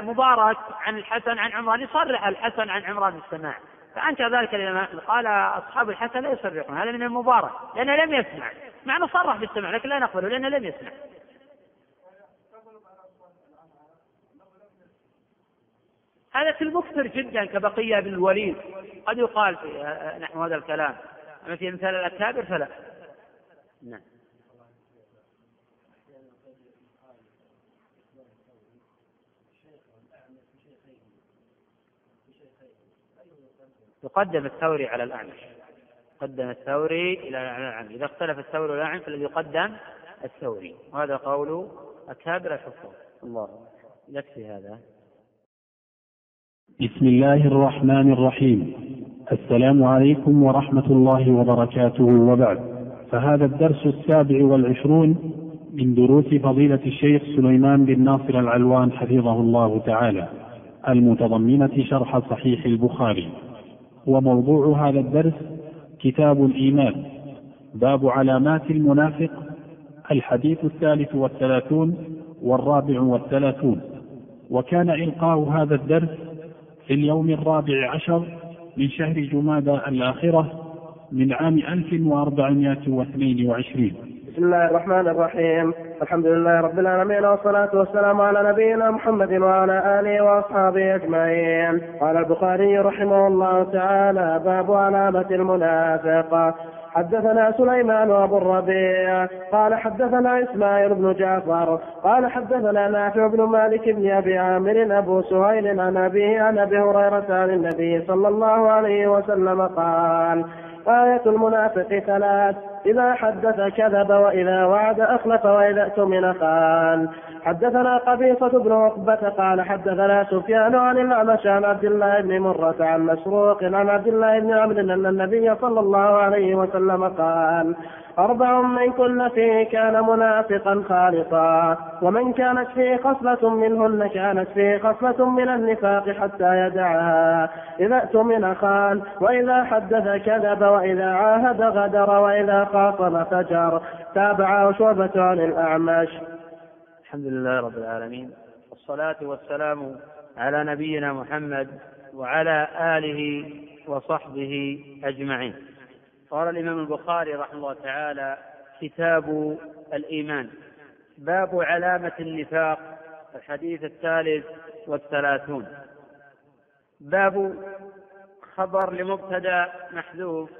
مبارك عن الحسن عن عمران يصرح الحسن عن عمران بالسماع فأنكر ذلك الإمام قال أصحاب الحسن لا يصرحون هذا من المبارك لأنه لم يسمع. مع أنه صرح بالسمع لكن لا نقبله لأنه لم يسمع. هذا في المكثر جدا كبقية بن الوليد. قد يقال في نحو هذا الكلام. أما في مثال الأكابر فلا. نعم. يقدم الثوري على الأعمش قدم الثوري إلى الأعمش إذا اختلف الثوري والأعمش فالذي يقدم الثوري. وهذا قول أكابر الحفاظ. الله يكفي هذا. بسم الله الرحمن الرحيم. السلام عليكم ورحمة الله وبركاته. وبعد. فهذا الدرس السابع والعشرون من دروس فضيلة الشيخ سليمان بن ناصر العلوان حفظه الله تعالى. المتضمنة شرح صحيح البخاري. وموضوع هذا الدرس كتاب الإيمان باب علامات المنافق الحديث الثالث والثلاثون والرابع والثلاثون. وكان إلقاء هذا الدرس في اليوم الرابع عشر من شهر جمادى الآخرة من عام 1422 بسم الله الرحمن الرحيم. الحمد لله رب العالمين والصلاة والسلام على نبينا محمد وعلى آله وأصحابه أجمعين. قال البخاري رحمه الله تعالى باب علامة المنافق. حدثنا سليمان وأبو الربيع. قال حدثنا إسماعيل بن جعفر. قال حدثنا نافع بن مالك بن أبي عامر أبو سهيل عن أبيه عن أبي هريرة عن النبي صلى الله عليه وسلم قال آية المنافق ثلاث. إذا حدث كذب وإذا وعد أخلف وإذا اؤتمن خان حدثنا قبيصة بن عقبة قال حدثنا سفيان عن الأعمش عن عبد الله بن مرة عن مسروق عن عبد الله بن عمرو أن النبي صلى الله عليه وسلم قال أربع من كن فيه كان منافقا خالصا ومن كانت فيه خصلة منهن كانت فيه خصلة من النفاق حتى يدعها. إذا اؤتمن خان وإذا حدث كذب وإذا عاهد غدر وإذا خاصم فجر. تابعة شعبة عن الأعمش. الحمد لله رب العالمين والصلاة والسلام على نبينا محمد وعلى آله وصحبه أجمعين. قال الإمام البخاري رحمه الله تعالى كتاب الإيمان باب علامة النفاق الحديث الثالث والثلاثون. باب خبر لمبتدا محذوف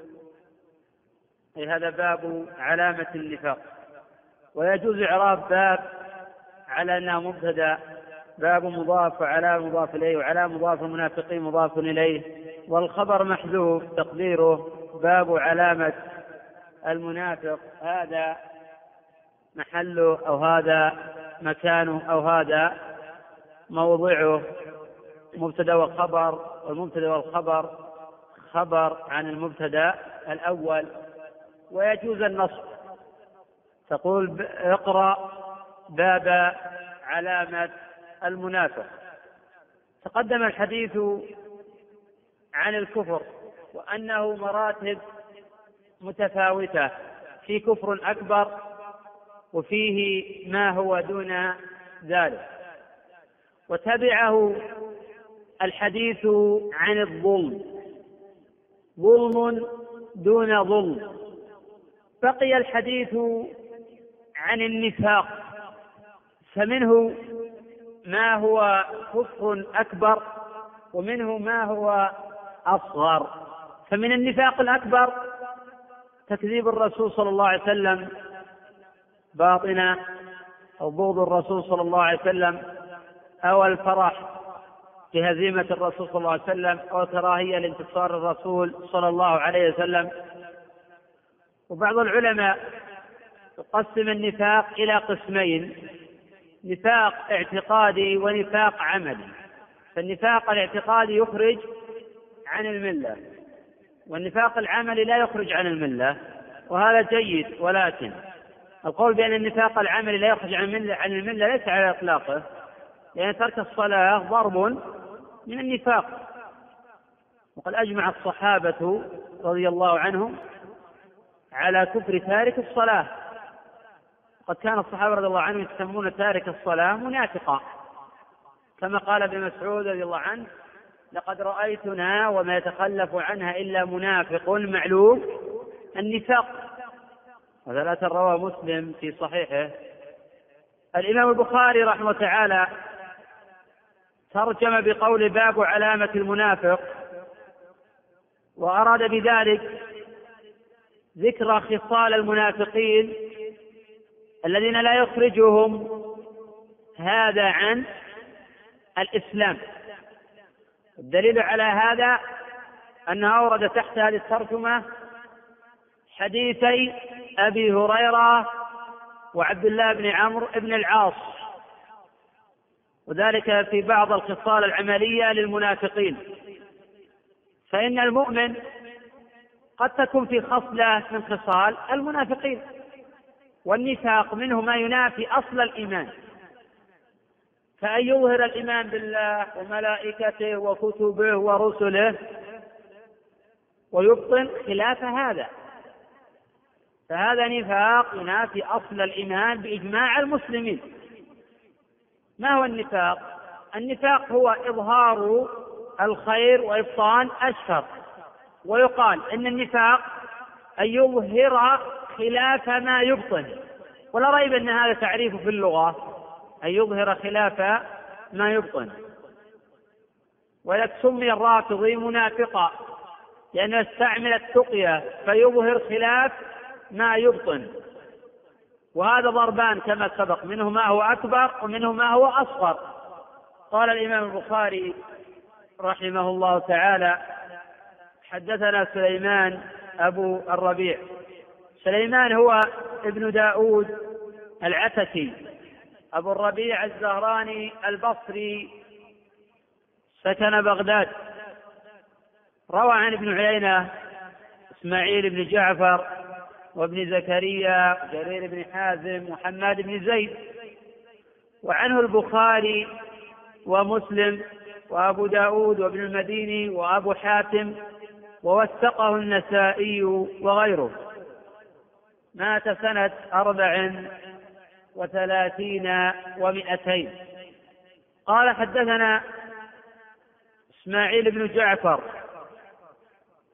أي هذا باب علامة النفاق. ويجوز إعراب باب على أنها مبتدا باب مضاف وعلى مضاف إليه وعلى مضاف المنافقين مضاف إليه والخبر محذوف تقديره. باب علامة المنافق. هذا محله أو هذا مكانه أو هذا موضعه مبتدأ وخبر والمبتدأ والخبر خبر عن المبتدأ الأول ويجوز النصب تقول اقرأ باب علامة المنافق. تقدم الحديث عن الكفر. وأنه مراتب متفاوتة. في كفر أكبر وفيه ما هو دون ذلك. وتبعه الحديث عن الظلم. ظلم دون ظلم. بقي الحديث عن النفاق. فمنه ما هو كفر أكبر ومنه ما هو أصغر. فمن النفاق الأكبر تكذيب الرسول صلى الله عليه وسلم باطنا أو بغض الرسول صلى الله عليه وسلم أو الفرح بهزيمة الرسول صلى الله عليه وسلم أو كراهيه لانتصار الرسول صلى الله عليه وسلم. وبعض العلماء يقسم النفاق إلى قسمين نفاق اعتقادي ونفاق عملي. فالنفاق الاعتقادي يخرج عن الملة. والنفاق العملي لا يخرج عن الملة وهذا جيد ولكن القول بأن النفاق العملي لا يخرج عن المله عن الملة ليس على إطلاقه لأن ترك الصلاة ضرب من النفاق. وقد أجمع الصحابة رضي الله عنهم على كفر تارك الصلاة. قد كان الصحابة رضي الله عنهم يسمون تارك الصلاة منافقا كما قال ابن مسعود رضي الله عنه لقد رأيتنا وما يتخلف عنها إلا منافق معلوم. النفاق. هذا رواه مسلم في صحيحه. الإمام البخاري رحمه تعالى ترجم بقول باب علامة المنافق وأراد بذلك ذكر خصال المنافقين الذين لا يخرجهم هذا عن الإسلام. الدليل على هذا أنه أورد تحت هذه الترجمة حديثي أبي هريرة وعبد الله بن عمرو بن العاص وذلك في بعض الخصال العملية للمنافقين. فإن المؤمن قد تكون في خصلة من خصال المنافقين والنفاق منه ما ينافي أصل الإيمان. كأن يظهر الإيمان بالله وملائكته وكتبه ورسله ويبطن خلاف هذا. فهذا نفاق ينافي أصل الإيمان بإجماع المسلمين. ما هو النفاق؟ النفاق هو إظهار الخير وإبطان الشر ويقال إن النفاق أن يظهر خلاف ما يبطن. ولا ريب أن هذا تعريف في اللغة. أن يظهر خلاف ما يبطن. ولك سمي الرافضي منافقا لأنه استعمل التقية فيظهر خلاف ما يبطن. وهذا ضربان كما سبق منه ما هو أكبر ومنه ما هو أصغر. قال الإمام البخاري رحمه الله تعالى حدثنا سليمان أبو الربيع. سليمان هو ابن داود العتكي. أبو الربيع الزهراني البصري سكن بغداد. روى عن ابن عيينة إسماعيل بن جعفر وابن زكريا جرير بن حازم محمد بن زيد. وعنه البخاري ومسلم وأبو داود وابن المديني وأبو حاتم ووثقه النسائي وغيره. مات سنة أربع وثلاثين ومئتين. قال حدثنا إسماعيل بن جعفر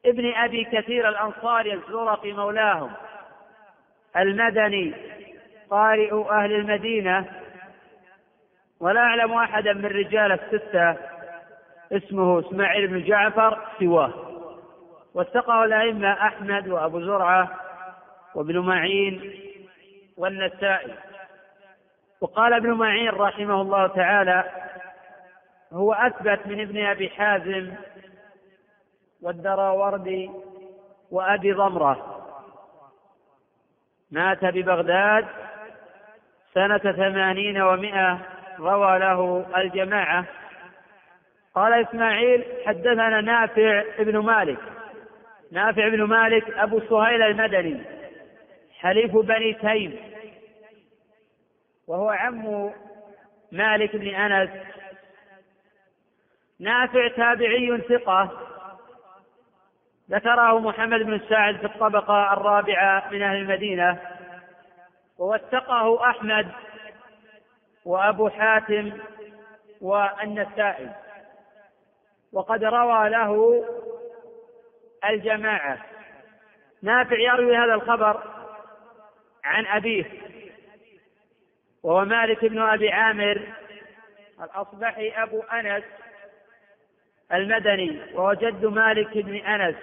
ابن أبي كثير الأنصاري الزرقي مولاهم المدني قارئ أهل المدينة ولا أعلم أحدا من رجال الستة اسمه إسماعيل بن جعفر سواه. واتقه الأئمة أحمد وأبو زرعة وابن معين والنسائي. وقال ابن معين رحمه الله تعالى هو أثبت من ابن أبي حازم والدراوردي وأبي ضمرة. مات ببغداد سنة ثمانين ومائة روى له الجماعة. قال إسماعيل حدثنا نافع ابن مالك. نافع بن مالك أبو سهيل المدني حليف بني تيم. وهو عم مالك بن أنس. نافع تابعي ثقة. ذكره محمد بن سعد في الطبقة الرابعة من أهل المدينة. ووثقه أحمد وأبو حاتم والنسائي. وقد روى له الجماعة. نافع يروي هذا الخبر عن أبيه. وهو مالك بن أبي عامر الأصبحي أبو أنس المدني وهو جد مالك بن أنس.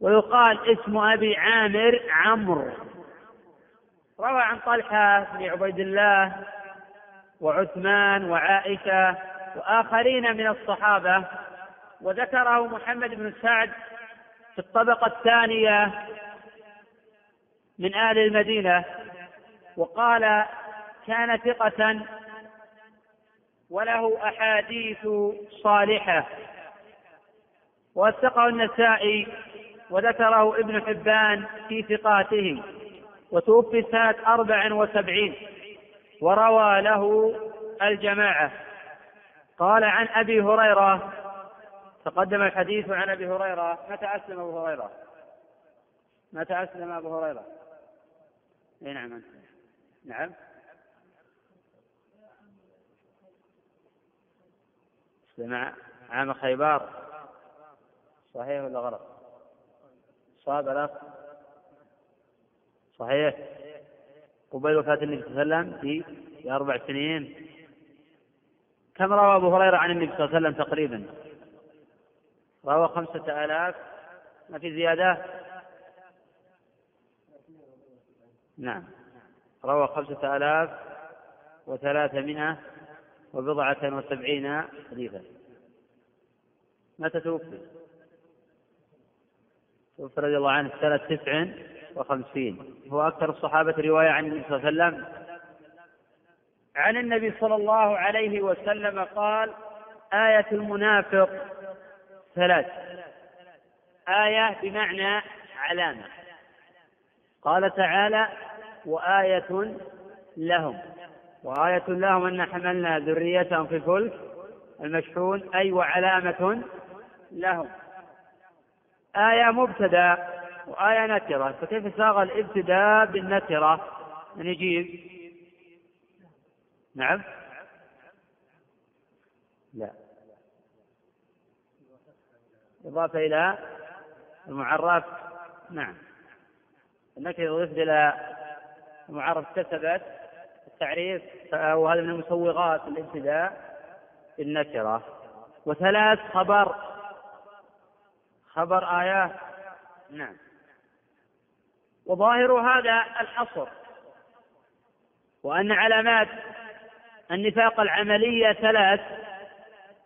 ويقال اسم أبي عامر عمرو. روى عن طلحة بن عبيد الله وعثمان وعائشة وآخرين من الصحابة وذكره محمد بن سعد في الطبقة الثانية من أهل المدينة. وقال كان ثقة وله أحاديث صالحة. وثقه النسائي وذكره ابن حبان في ثقاته وتوفي سنة أربع وسبعين. وروى له الجماعة. قال عن أبي هريرة تقدم الحديث عن أبي هريرة. متى أسلم أبو هريرة؟ متى أسلم أبو هريرة؟ أي نعم. نعم. سمع عام خيبر. صحيح ولا غلط؟ صاب الأخ. صحيح. قبيل وفاة النبي صلى الله عليه وسلم في في أربع سنين. كم روى أبو هريرة عن النبي صلى الله عليه وسلم تقريبا؟ روى خمسة آلاف. ما في زيادة؟ نعم. روى خمسة آلاف وثلاثمائة وبضعة وسبعين حديثا. متى توفي؟ توفي رضي الله عنه سنة تسع وخمسين. هو أكثر الصحابة رواية عن النبي صلى الله عليه وسلم. عن النبي صلى الله عليه وسلم قال آية المنافق ثلاث. آية بمعنى علامة. قال تعالى وآية لهم. وآية لهم أن حملنا ذريتهم في الفلك المشحون أي وعلامة لهم. آية مبتدأ وآية نكرة. فكيف ساغ الابتداء بالنكرة؟ من يجيب؟ نعم. لا. إضافة إلى المعرف. نعم. النكرة إضافة إلى المعرف كسبت التعريف وهذا من المسوغات الابتداء بالنكرة وثلاث خبر خبر آيات. نعم. وظاهر هذا الحصر وأن علامات النفاق العملية ثلاث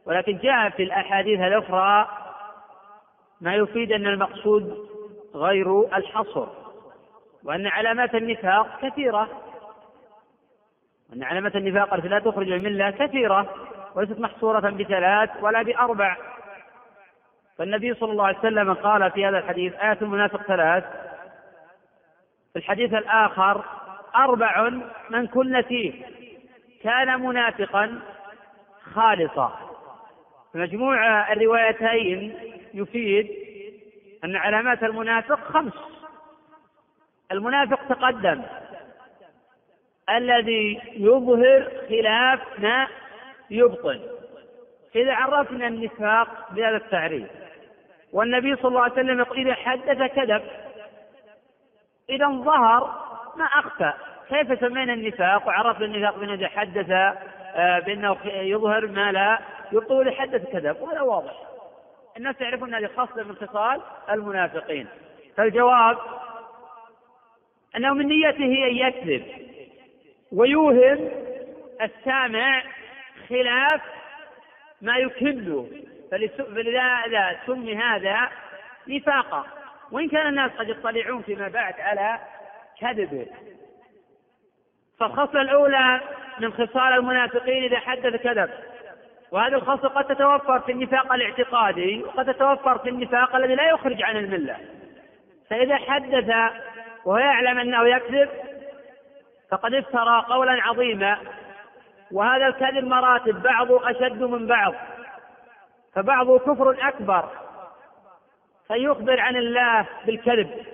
ولكن جاء في الأحاديث الأخرى ما يفيد أن المقصود غير الحصر. وأن علامات النفاق كثيرة. وأن علامات النفاق التي لا تخرج الملة كثيرة وليست محصورة بثلاث ولا بأربع. فالنبي صلى الله عليه وسلم قال في هذا الحديث آية المنافق ثلاث. في الحديث الآخر أربع من كن فيه. كان منافقا خالصا. مجموع الروايتين يفيد أن علامات المنافق خمس. المنافق تقدم. الذي يظهر خلاف ما يبطن إذا عرفنا النفاق بهذا التعريف والنبي صلى الله عليه وسلم يقول إذا حدث كذب إذا ظهر ما أخفى. كيف سمينا النفاق؟ وعرفنا النفاق بأنه إذا حدث آه، بأنه يظهر ما لا يبطل حدث كذب. وهذا واضح. الناس يعرفون هذه خاصة من خصال المنافقين. فالجواب أنه من نيته أن يكذب. ويوهم السامع خلاف ما يكله فلذا سمي هذا نفاقا. وإن كان الناس قد يطلعون فيما بعد على كذبه فالخصلة الأولى من خصال المنافقين إذا حدث كذب. وهذه الخصلة قد تتوفر في النفاق الاعتقادي وقد تتوفر في النفاق الذي لا يخرج عن الملة. فإذا حدث وهو يعلم أنه يكذب فقد افترى قولا عظيما. وهذا الكذب مراتب بعضه أشد من بعض فبعضه كفر أكبر. فيخبر عن الله بالكذب.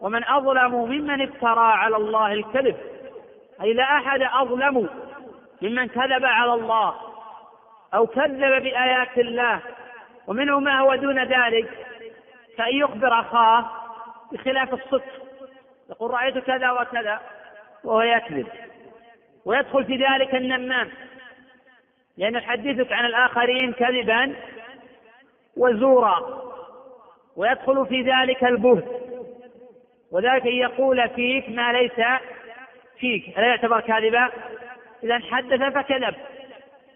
ومن أظلم ممن افترى على الله الكذب. أي لا أحد أظلم ممن كذب على الله أو كذب بآيات الله. ومنه ما هو دون ذلك كأن يخبر أخاه بخلاف الصدق. يقول رأيت كذا وكذا وهو يكذب ويدخل في ذلك النمام لأن يحدثك عن الآخرين كذبا وزورا ويدخل في ذلك البهت وذلك أن يقول فيك ما ليس فيك. ألا يعتبر كاذبا؟ إذا حدث فكذب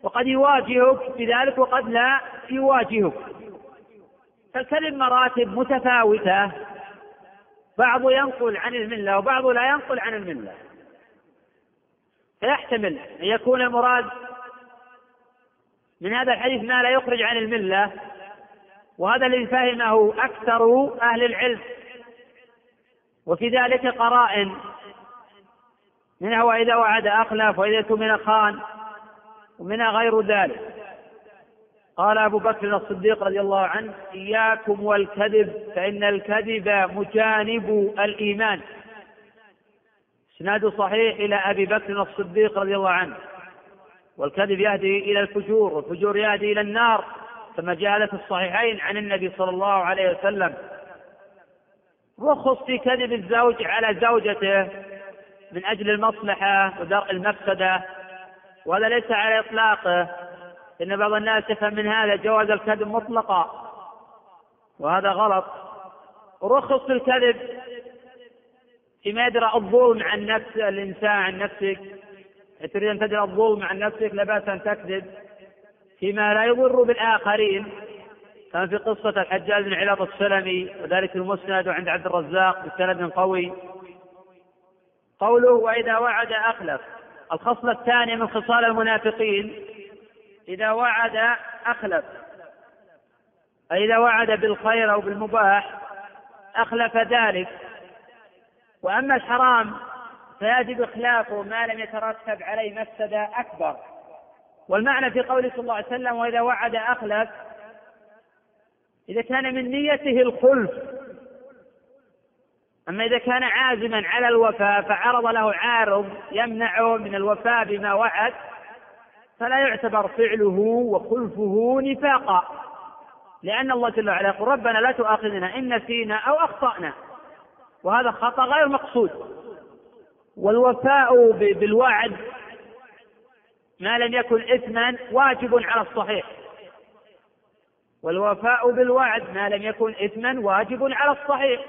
وقد يواجهك بذلك وقد لا يواجهك. فالكذب مراتب متفاوتة. بعض ينقل عن الملة وبعض لا ينقل عن الملة. فيحتمل أن يكون المراد من هذا الحديث ما لا يخرج عن الملة وهذا الذي فهمه أكثر أهل العلم. وفي ذلك قرائن منها وإذا وعد أخلف وإذا اؤتمن خان ومنها غير ذلك. قال أبو بكر الصديق رضي الله عنه إياكم والكذب فإن الكذب مجانب الإيمان. إسناد صحيح إلى أبي بكر الصديق رضي الله عنه. والكذب يهدي إلى الفجور والفجور يهدي إلى النار كما جاء في الصحيحين عن النبي صلى الله عليه وسلم. رخص في كذب الزوج على زوجته من أجل المصلحة ودرء المفسدة وهذا ليس على إطلاقه. إن بعض الناس يفهم من هذا جواز الكذب مطلقا. وهذا غلط. رخص الكذب فيما يدرى الظلم عن نفس الإنسان عن نفسك. تريد أن تدرى الظلم عن نفسك لا بأس أن تكذب. فيما لا يضر بالآخرين كما في قصة الحجاج بن علاط السلمي وذلك المسند عند عبد الرزاق بسند قوي. قوله وإذا وعد أخلف. الخصلة الثانية من خصال المنافقين إذا وعد أخلف. إذا وعد بالخير أو بالمباح أخلف ذلك. وأما الحرام فيجب إخلافه ما لم يترتب عليه مفسدة أكبر. والمعنى في قوله صلى الله عليه وسلم وإذا وعد أخلف إذا كان من نيته الخلف. أما إذا كان عازما على الوفاء فعرض له عارض يمنعه من الوفاء بما وعد. فلا يعتبر فعله وخلفه نفاقا. لأن الله جل وعلا يقول ربنا لا تؤاخذنا إن نسينا أو أخطأنا. وهذا خطأ غير مقصود. والوفاء بالوعد ما لم يكن إثما واجب على الصحيح. والوفاء بالوعد ما لم يكن إثما واجب على الصحيح.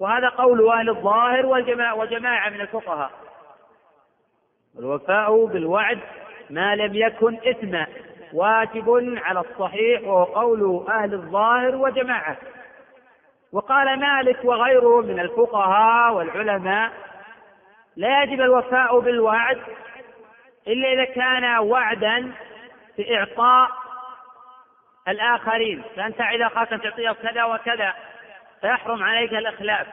وهذا قول أهل الظاهر والجماعة وجماعة من الفقهاء. الوفاء بالوعد ما لم يكن إثما واجب على الصحيح وهو قول أهل الظاهر وجماعة. وقال مالك وغيره من الفقهاء والعلماء لا يجب الوفاء بالوعد إلا إذا كان وعدا في إعطاء الآخرين. فأنت إذا أخاك تعطيه كذا وكذا فيحرم عليك الإخلاف.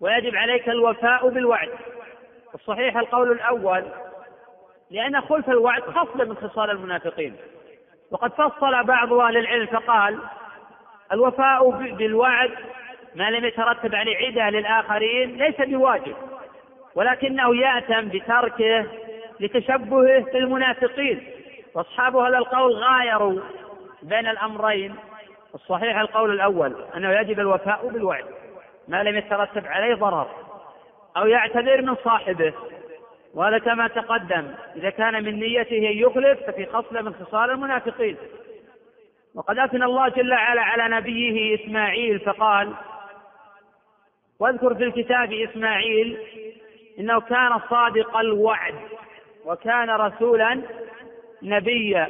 ويجب عليك الوفاء بالوعد. الصحيح القول الأول. لأن خلف الوعد خصلة من خصال المنافقين. وقد فصل بعض أهل العلم فقال الوفاء بالوعد ما لم يترتب عليه عدة للآخرين ليس بواجب ولكنه يأتم بتركه لتشبهه بالمنافقين. وأصحاب هذا القول غايروا بين الأمرين. الصحيح القول الأول أنه يجب الوفاء بالوعد ما لم يترتب عليه ضرر أو يعتذر من صاحبه. وهذا كما تقدم إذا كان من نيته أن يخلف ففي خصله من خصال المنافقين. وقد أثنى الله جل وعلا على نبيه إسماعيل فقال واذكر في الكتاب إسماعيل إنه كان صادق الوعد وكان رسولا نبيا.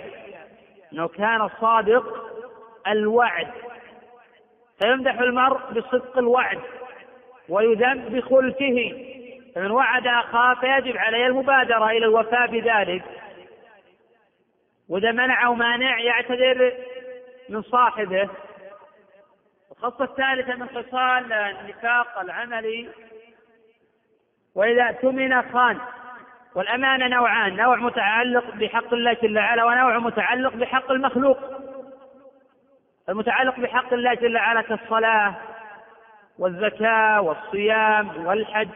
إنه كان صادق الوعد. فيمدح المرء بصدق الوعد ويذم بخلفه فمن وعد أخاه فيجب عليه المبادرة إلى الوفاء بذلك. وإذا منع أو مانع يعتذر من صاحبه. الخصه الثالثة من خصال النفاق العملي. وإذا اؤتمن خان والأمانة نوعان نوع متعلق بحق الله جل وعلا ونوع متعلق بحق المخلوق. المتعلق بحق الله جل وعلا كالصلاة والزكاة والصيام والحج.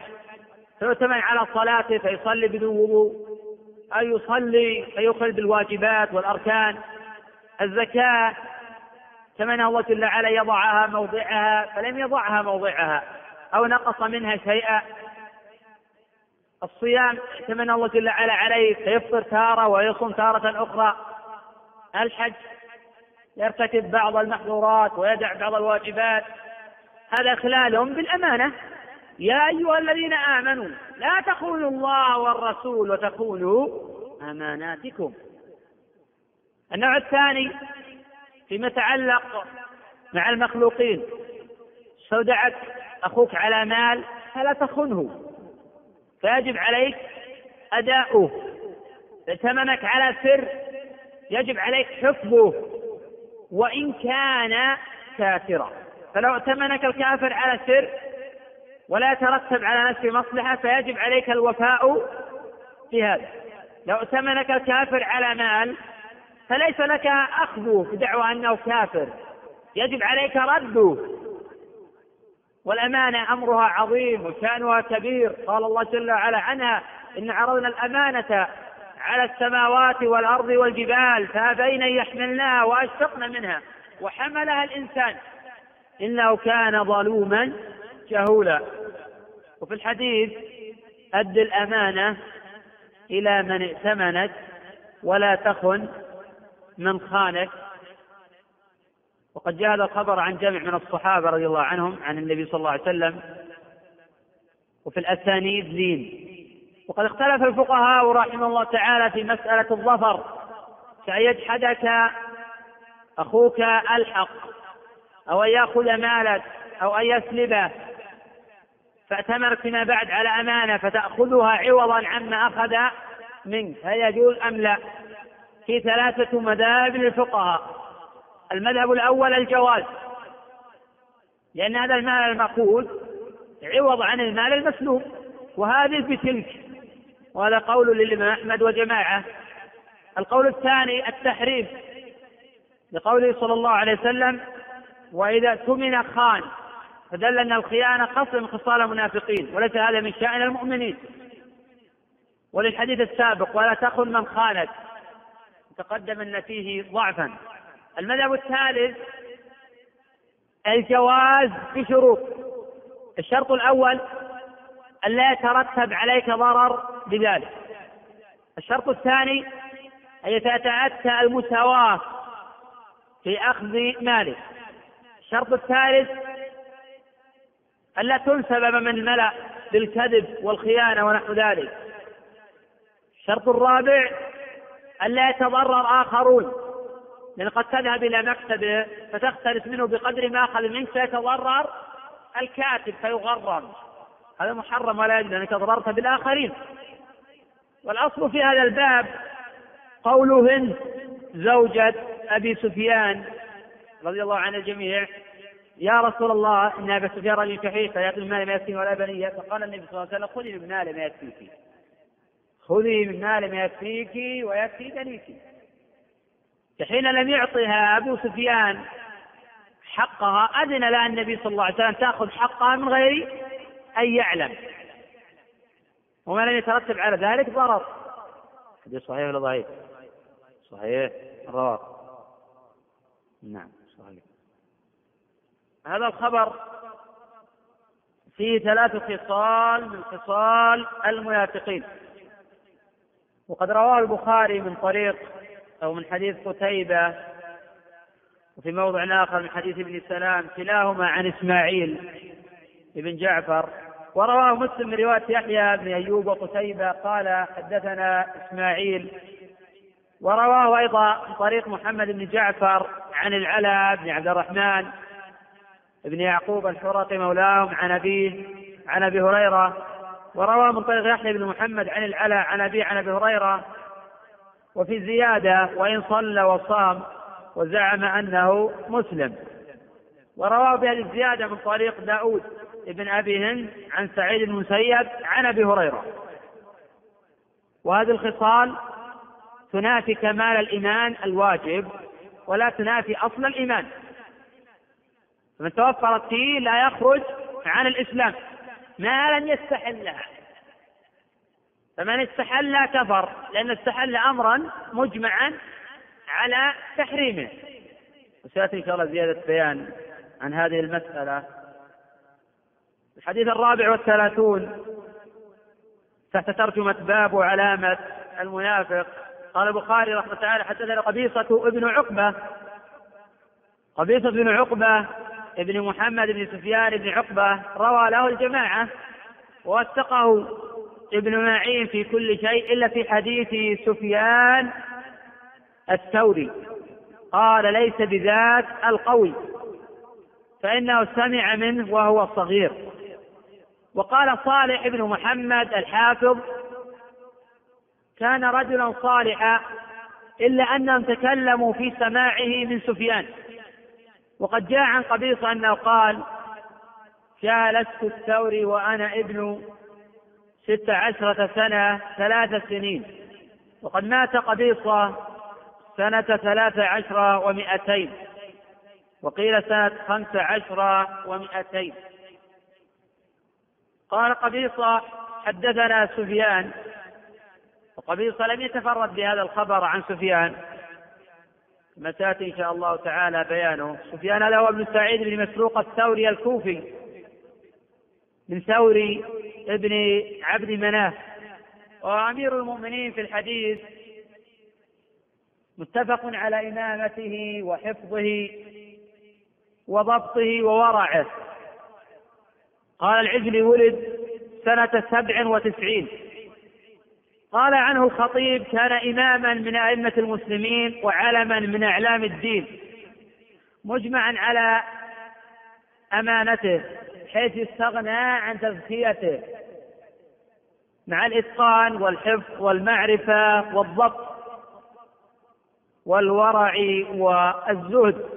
فيؤتمن على صلاته فيصلي بدون وضوء أو يصلي فيخل بالواجبات والأركان. الزكاة اتمنى الله جل وعلا يضعها موضعها فلم يضعها موضعها أو نقص منها شيئا. الصيام ائتمن الله جل وعلا عليه فيفطر تارة ويصوم تارة أخرى. الحج يرتكب بعض المحظورات ويدع بعض الواجبات. هذا إخلال بالأمانة. يا أيها الذين آمنوا لا تخونوا الله والرسول وتخونوا أماناتكم. النوع الثاني فيما يتعلق مع المخلوقين. استودعك أخوك على مال فلا تخنه. فيجب عليك أداؤه. ائتمنك على سر يجب عليك حفظه. وإن كان كافرا فلو ائتمنك الكافر على سر ولا يترتب على نفسه مصلحة فيجب عليك الوفاء في هذا. لو ائتمنك الكافر على مال فليس لك أخذه بدعوى أنه كافر. يجب عليك رده والأمانة أمرها عظيم وشأنها كبير. قال الله جل وعلا عنها إن عرضنا الأمانة على السماوات والأرض والجبال فأبين أن يحملناها وأشفقن منها. وحملها الإنسان. إنه كان ظلوما جهولا وفي الحديث أد الأمانة إلى من ائتمنك ولا تخن من خانك. وقد جاء هذا الخبر عن جمع من الصحابة رضي الله عنهم عن النبي صلى الله عليه وسلم. وفي الأسانيد لين وقد اختلف الفقهاء رحمه الله تعالى في مسألة الظفر. كأن يجحدك أخوك ألحق أو أن يأخذ مالك أو أن يسلبه. فأتمرك فيما بعد على أمانة فتأخذها عوضا عما أخذ منك. هل يجوز أم لا؟ في ثلاثة مذاهب للفقهاء. المذهب الأول الجواز. لأن هذا المال المأخوذ عوض عن المال المسلوب. وهذه بتلك. وهذا قول للإمام أحمد وجماعة القول الثاني التحريم. لقوله صلى الله عليه وسلم وإذا اؤتمن خان فدل أن الخيانة خصل من خصال المنافقين وليس هذا من شأن المؤمنين. وللحديث السابق ولا تخن من خانت تقدم أن فيه ضعفا. المذهب الثالث الجواز بشروط. الشرط الأول أن لا يترتب عليك ضرر بذلك. الشرط الثاني أن يتأتى المساواة في أخذ ماله الشرط الثالث ألا تنسب أمام الملأ بالكذب والخيانة ونحو ذلك. الشرط الرابع ألا يتضرر آخرون. لأن قد تذهب إلى مكتبه فتختلس منه بقدر ما أخذ منك فيتضرر الكاتب فيغرم. هذا محرم ولا يجوز لأنك ضررت بالآخرين. والأصل في هذا الباب قول هند زوجة أبي سفيان رضي الله عن الجميع. يا رسول الله إن أبا سفيان رجل شحيح فيأتي من مال ما يكفيه ولا بنية فقال النبي صلى الله عليه وسلم خذي من مال ما يكفيك. خذي من مال ما يكفيك ويكفي بنيك حين لم يعطها أبو سفيان حقها أذن لها النبي صلى الله عليه وسلم تأخذ حقها من غير أن يعلم. وما لم يترتب على ذلك ضرر. حديث صحيح ولا ضعيف؟ صحيح. الرواه نعم صحيح. هذا الخبر فيه ثلاث خصال من خصال المنافقين. وقد رواه البخاري من طريق أو من حديث قتيبة وفي موضع آخر من حديث ابن سلام كلاهما عن إسماعيل بن جعفر. ورواه مسلم من رواية يحيى بن أيوب وقتيبة قال حدثنا إسماعيل. ورواه أيضا من طريق محمد بن جعفر عن العلاء بن عبد الرحمن بن يعقوب الحرقي مولاهم عن أبيه عن أبي هريرة وروى من طريق يحيى بن محمد عن العلاء عن أبي عن أبي هريرة. وفي زيادة وإن صلى وصام وزعم أنه مسلم. ورواه بهذه الزيادة من طريق داود بن أبي هند عن سعيد بن المسيب عن أبي هريرة. وهذه الخصال تنافي كمال الإيمان الواجب ولا تنافي أصل الإيمان. فمن توفرت فيه لا يخرج عن الإسلام. ما لم يستحلها فمن استحل كفر لأن استحل أمرا مجمعا على تحريمه. وسيأتي إن شاء الله زيادة بيان عن هذه المسألة. الحديث الرابع والثلاثون. تحت ترجمة باب وعلامة المنافق. قال البخاري رحمة الله تعالى حدثنا قبيصة ابن عقبة. قبيصة بن عقبة ابن محمد بن سفيان بن عقبة روى له الجماعة ووثقه ابن معين في كل شيء إلا في حديث سفيان الثوري. قال ليس بذات القوي فإنه سمع منه وهو صغير. وقال صالح بن محمد الحافظ كان رجلا صالحا إلا أنهم تكلموا في سماعه من سفيان. وقد جاء عن قبيصة أنه قال جالست الثوري وأنا ابن ست عشرة سنة ثلاث سنين وقد مات قبيصة سنة ثلاث عشر ومئتين وقيل سنة خمس عشر ومئتين. قال قبيصة حدثنا سفيان وقبيصة لم يتفرد بهذا الخبر عن سفيان. كما تاتي إن شاء الله تعالى بيانه. سفيان هو ابن سعيد بن مسروق الثوري الكوفي. من ثوري ابن عبد مناف. وأمير المؤمنين في الحديث متفق على إمامته وحفظه وضبطه وورعه. قال العجلي ولد سنة سبع وتسعين. قال عنه الخطيب كان إماما من أئمة المسلمين وعلما من أعلام الدين مجمعا على أمانته حيث استغنى عن تزكيته مع الإتقان والحفظ والمعرفة والضبط والورع والزهد.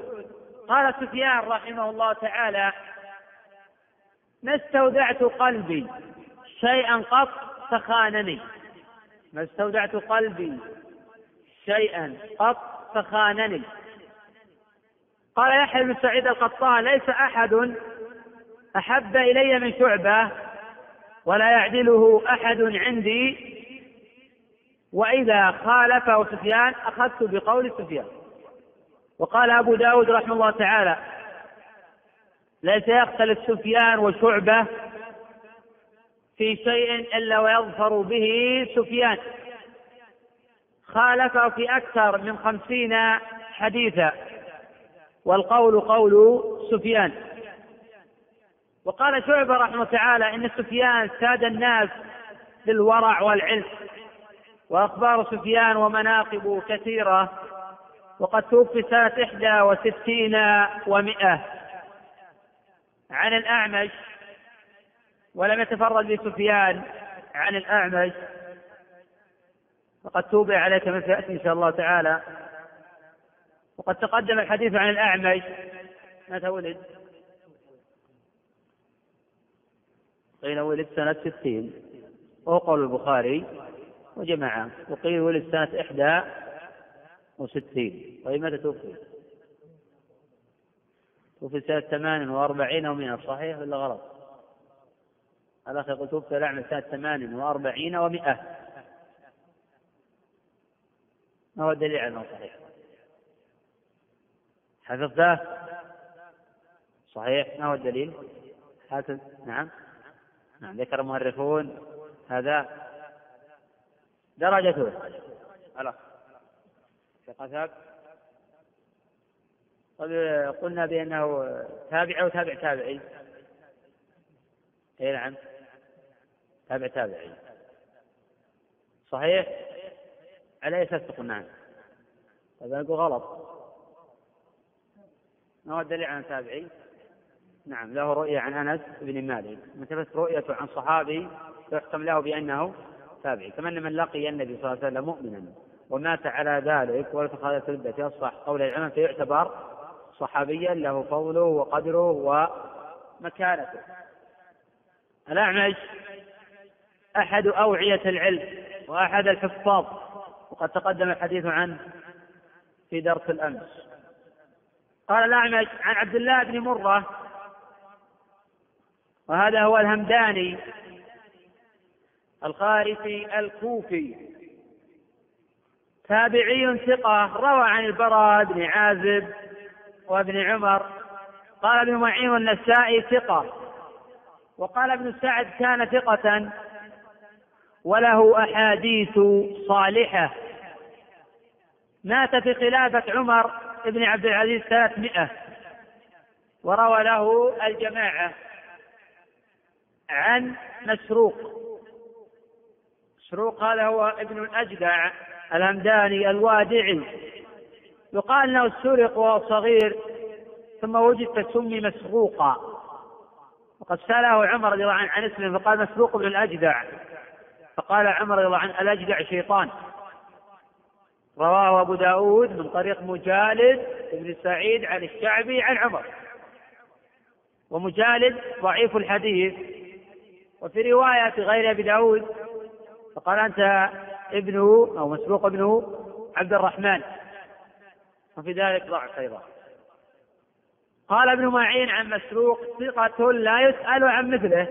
قال سفيان رحمه الله تعالى ما استودعت قلبي شيئا قط فخانني ما استودعت قلبي شيئا قط فخانني. قال يحيى بن سعيد القطان ليس أحد أحب إلي من شعبة ولا يعدله أحد عندي. وإذا خالفه سفيان أخذت بقول سفيان. وقال أبو داود رحمه الله تعالى ليس يختلف سفيان وشعبة في شيء إلا ويظفر به سفيان. خالفه في أكثر من خمسين حديثا. والقول قول سفيان. وقال شعبة رحمه تعالى إن سفيان ساد الناس بالورع والعلم. وأخبار سفيان ومناقب كثيرة. وقد توفي سنة إحدى وستين ومئة. عن الأعمش ولم يتفرد بسفيان عن الأعمش وقد توبع عليه كما سيأتي إن شاء الله تعالى وقد تقدم الحديث عن الأعمش متى ولد؟ قيل ولد سنة ستين وهو قول البخاري وجماعة وقيل ولد سنة إحدى وستين طيب متى توفي؟ توفي سنة ثمان وأربعين ومئة صحيح ولا غلط؟ الأخ يقول توفي الأعمى سنة ثمان وأربعين ومئة. ما هو الدليل على أنه صحيح. حفظته؟ صحيح. ما هو الدليل؟ هذا نعم. نعم ذكر المؤرخون هذا. درجته الأخ ثقة قد قلنا بأنه تابع أو تابع تابعي. إي نعم. تابع تابعي صحيح؟ على أي أساس تقول نعم؟ هذا نقول غلط. ما هو الدليل عن تابعي نعم له رؤية عن أنس بن مالك. متى رؤيته عن صحابي يحكم له بأنه تابعي. كما أن من لقي النبي صلى الله عليه وسلم مؤمنا ومات على ذلك ولم خالد ردة يصبح قول العلم فيعتبر صحابيا له فضله وقدره ومكانته. الأعمش أحد أوعية العلم وأحد الحفاظ. وقد تقدم الحديث عنه في درس الأمس. قال الأعمش عن عبد الله بن مرة وهذا هو الهمداني الخارسي الكوفي. تابعي ثقة روى عن البراء بن عازب وابن عمر. قال ابن معين والنسائي ثقة. وقال ابن سعد كان ثقة. وله أحاديث صالحة. مات في خلافة عمر بن عبد العزيز ثلاثمائة وروى له الجماعة عن مسروق. مسروق هذا هو ابن الأجدع الهمداني الوادعي. يقال إنه سرق وهو صغير ثم وجد فسمي مسروقا. وقد سأله عمر رضي الله عنه عن اسمه فقال مسروق بن الأجدع. فقال عمر رضي الله عنه الاجدع شيطان؟ رواه أبو داود من طريق مجالد بن سعيد عن الشعبي عن عمر. ومجالد ضعيف الحديث. وفي رواية غير أبي داود فقال أنت ابنه أو مسروق ابنه عبد الرحمن. وفي ذلك ضعف أيضا. قال ابن معين عن مسروق ثقة لا يسأل عن مثله.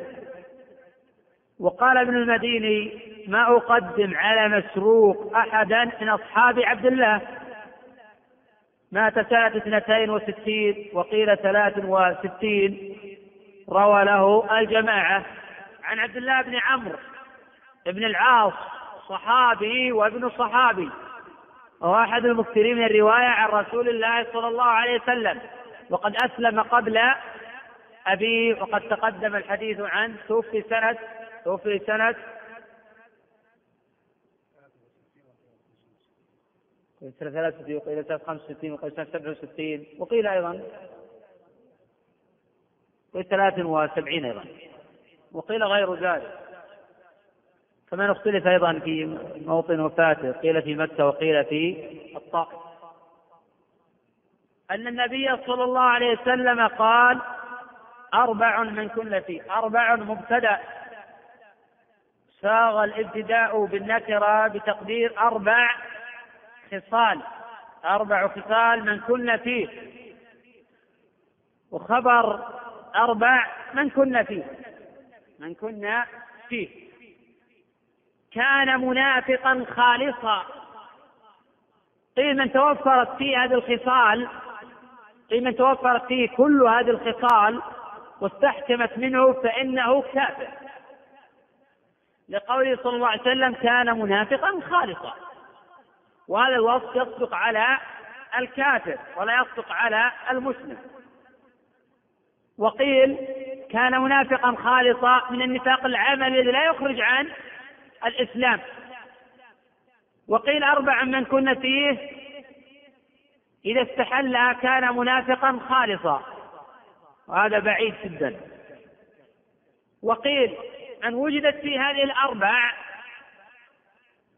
وقال ابن المديني ما أقدم على مسروق أحدا من أصحاب عبد الله. مات سنة اثنتين وستين وقيل ثلاث وستين. روى له الجماعة عن عبد الله بن عمرو بن العاص صحابي وابن صحابي. وهو أحد المكثرين من الرواية عن رسول الله صلى الله عليه وسلم. وقد أسلم قبل أبيه وقد تقدم الحديث عنه توفي سنة توفي سنة سنة 63 وقيل سنة 65 وقيل سنة 67 وقيل أيضا وقيل 73 أيضا وقيل غير ذلك كما اختلف أيضا في موطن وفاته قيل في مكة وقيل في الطائف أن النبي صلى الله عليه وسلم قال أربع من كن فيه أربع مبتدأ ساغ الابتداء بالنكرة بتقدير أربع خصال. أربع خصال من كن فيه. وخبر أربع من كن فيه. من كن فيه. كان منافقا خالصا. قيل من توفرت فيه هذه الخصال قيل من توفرت فيه كل هذه الخصال واستحكمت منه فإنه كافر. لقوله صلى الله عليه وسلم كان منافقا خالصا. وهذا الوصف يصدق على الكافر ولا يصدق على المسلم. وقيل كان منافقا خالصا من النفاق العمل الذي لا يخرج عن الإسلام. وقيل أربعا من كن فيه إذا استحلها كان منافقا خالصا. وهذا بعيد جدا. وقيل أن وجدت في هذه الأربع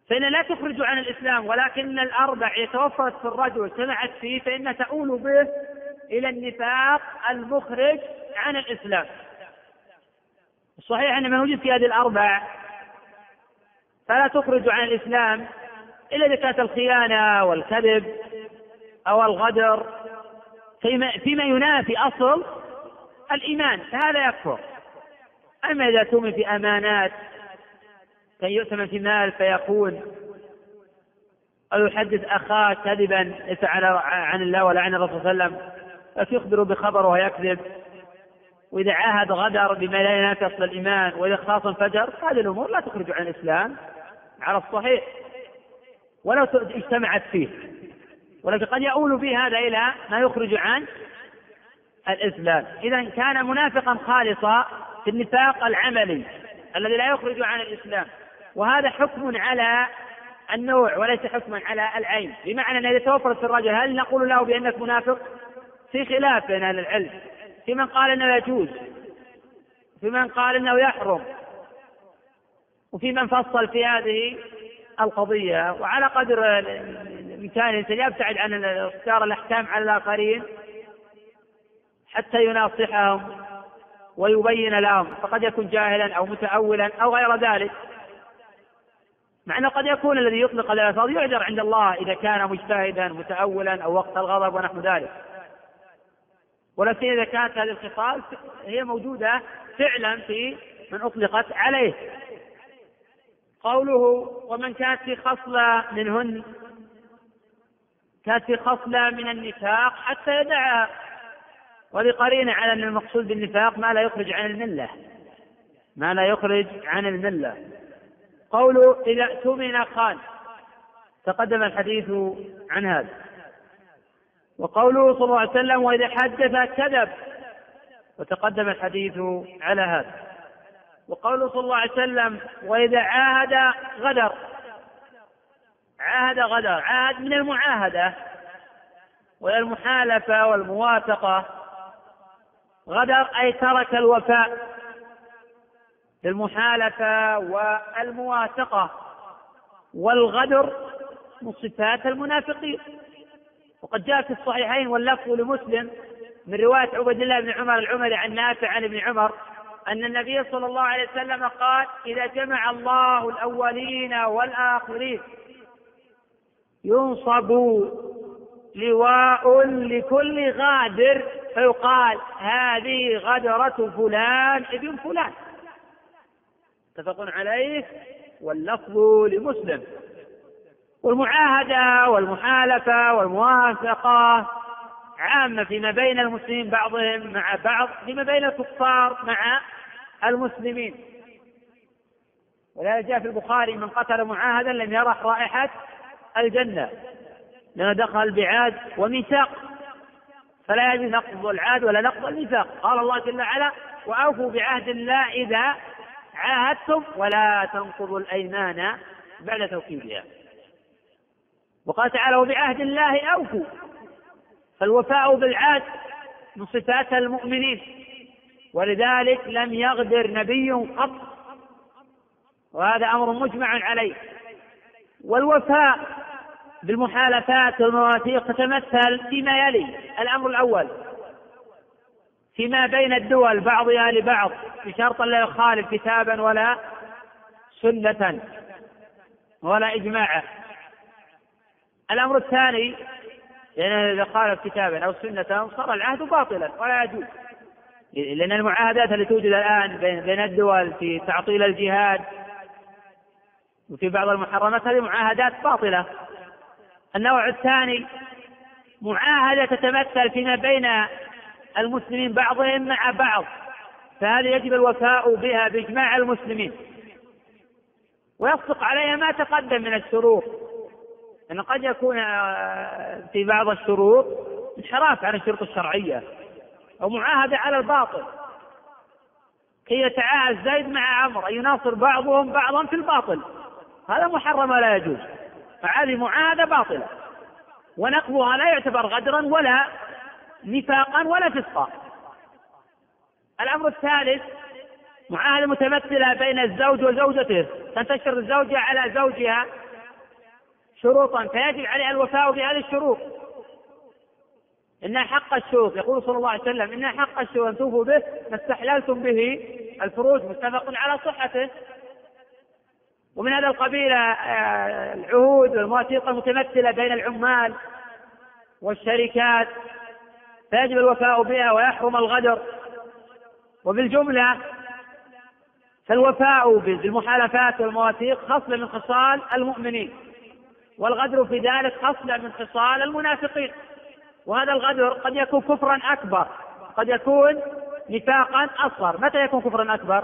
فإن لا تخرج عن الإسلام ولكن الأربع يتوفرت في الرجل سمعت فيه فإن تؤول به إلى النفاق المخرج عن الإسلام. الصحيح أن من وجد في هذه الأربع فلا تخرج عن الإسلام إلا إذا كانت الخيانة والكذب أو الغدر فيما, فيما ينافي أصل الإيمان فهذا يكفر. أما إذا تؤمن في أمانات كان يؤتمن في مال فيكون أو يحدث أخاه كذبا ليس عن الله ولا عن الرسول صلى الله عليه وسلم فيخبر بخبر وهو يكذب وإذا عاهد غدر بما لا ينافي أصل الإيمان وإذا خاص فجر هذه الأمور لا تخرج عن الإسلام على الصحيح. ولو اجتمعت فيه. ولكن قد يؤول به هذا إلى ما يخرج عن الإسلام. إذا كان منافقا خالصا في النفاق العملي الذي لا يخرج عن الإسلام. وهذا حكم على النوع وليس حكما على العين. بمعنى أن إذا توفرت في الرجل هل نقول له بأنك منافق؟ في خلاف بين أهل العلم. في من قال أنه يجوز في من قال أنه يحرم وفي من فصل في هذه القضية. وعلى قدر الإمكان الإنسان يبتعد عن اختيار الأحكام على الآخرين حتى يناصحهم. ويبين لهم فقد يكون جاهلا أو متأولا أو غير ذلك. مع أنه قد يكون الذي يطلق الألفاظ يعذر عند الله إذا كان مجتهدا متأولا أو وقت الغضب ونحو ذلك. ولكن إذا كانت هذه الخصال هي موجودة فعلا في من أطلقت عليه. قوله ومن كانت في خصلة منهن كانت في خصلة من النفاق حتى يدعها. وهذه قرينة على أن المقصود بالنفاق ما لا يخرج عن الملة. ما لا يخرج عن الملة. قوله إذا اؤتمن خان. تقدم الحديث عن هذا. وقوله صلى الله عليه وسلم وإذا حدث كذب. وتقدم الحديث على هذا. وقوله صلى الله عليه وسلم وإذا عاهد غدر. عاهد غدر. عاهد من المعاهدة والمحالفة والمواثقة غدر أي ترك الوفاء بالمحالفة والمواثقة والغدر من صفات المنافقين. وقد جاء في الصحيحين واللفظ لمسلم من رواية عبد الله بن عمر العمري عن نافع عن ابن عمر أن النبي صلى الله عليه وسلم قال إذا جمع الله الأولين والآخرين ينصب لواء لكل غادر فيقال هذه غدرة فلان ابن فلان. متفق عليه؟ واللفظ لمسلم. والمعاهدة والمحالفة والموافقة عامة فيما بين المسلمين بعضهم مع بعض فيما بين الكفار مع المسلمين. ولهذا جاء في البخاري من قتل معاهدا لم يرح رائحة الجنة. لأنه دخل بعاد وميثاق. فلا يجوز نقض العاد ولا نقض الميثاق. قال الله جل وعلا وأوفوا بعهد الله إذا عاهدتم ولا تنقضوا الأيمان بعد توكيدها. وقال تعالى وبعهد الله أوفوا. فالوفاء بالعهد من صفات المؤمنين. ولذلك لم يغدر نبي قط. وهذا أمر مجمع عليه. والوفاء بالمحالفات والمواثيق تتمثل فيما يلي الأمر الأول فيما بين الدول بعضها لبعض بشرط لا يخالف كتابا ولا سنة ولا إجماعا الأمر الثاني لأن إذا خالف كتابا أو سنة صار العهد باطلا ولا يجوز. لأن المعاهدات التي توجد الآن بين الدول في تعطيل الجهاد وفي بعض المحرمات هذه معاهدات باطلة. النوع الثاني معاهدة تتمثل فيما بين المسلمين بعضهم مع بعض فهذه يجب الوفاء بها بإجماع المسلمين. ويصدق عليها ما تقدم من الشروط أن قد يكون في بعض الشروط انحراف عن الشروط الشرعية أو معاهدة على الباطل. كي يتعاهد زيد مع عمرو أن يناصر بعضهم بعضا في الباطل. هذا محرم ولا يجوز. فهذه معاهدة باطلة. ونقضها لا يعتبر غدرا ولا نفاقا ولا فسقا. الأمر الثالث معاهدة متمثلة بين الزوج وزوجته. تنتشر الزوجة على زوجها شروطا فيجب عليها الوفاء بهذه الشروط. إن حق الشوق يقول صلى الله عليه وسلم إن حق الشوق أن توفوا به ما استحللتم به الفروج متفق على صحته. ومن هذا القبيل آه، العهود والمواثيق المتمثلة بين العمال والشركات فيجب الوفاء بها ويحرم الغدر. وبالجملة فالوفاء بالمحالفات والمواثيق خصلة من خصال المؤمنين والغدر في ذلك خصلة من خصال المنافقين. وهذا الغدر قد يكون كفرا أكبر قد يكون نفاقا أصغر. متى يكون كفرا أكبر؟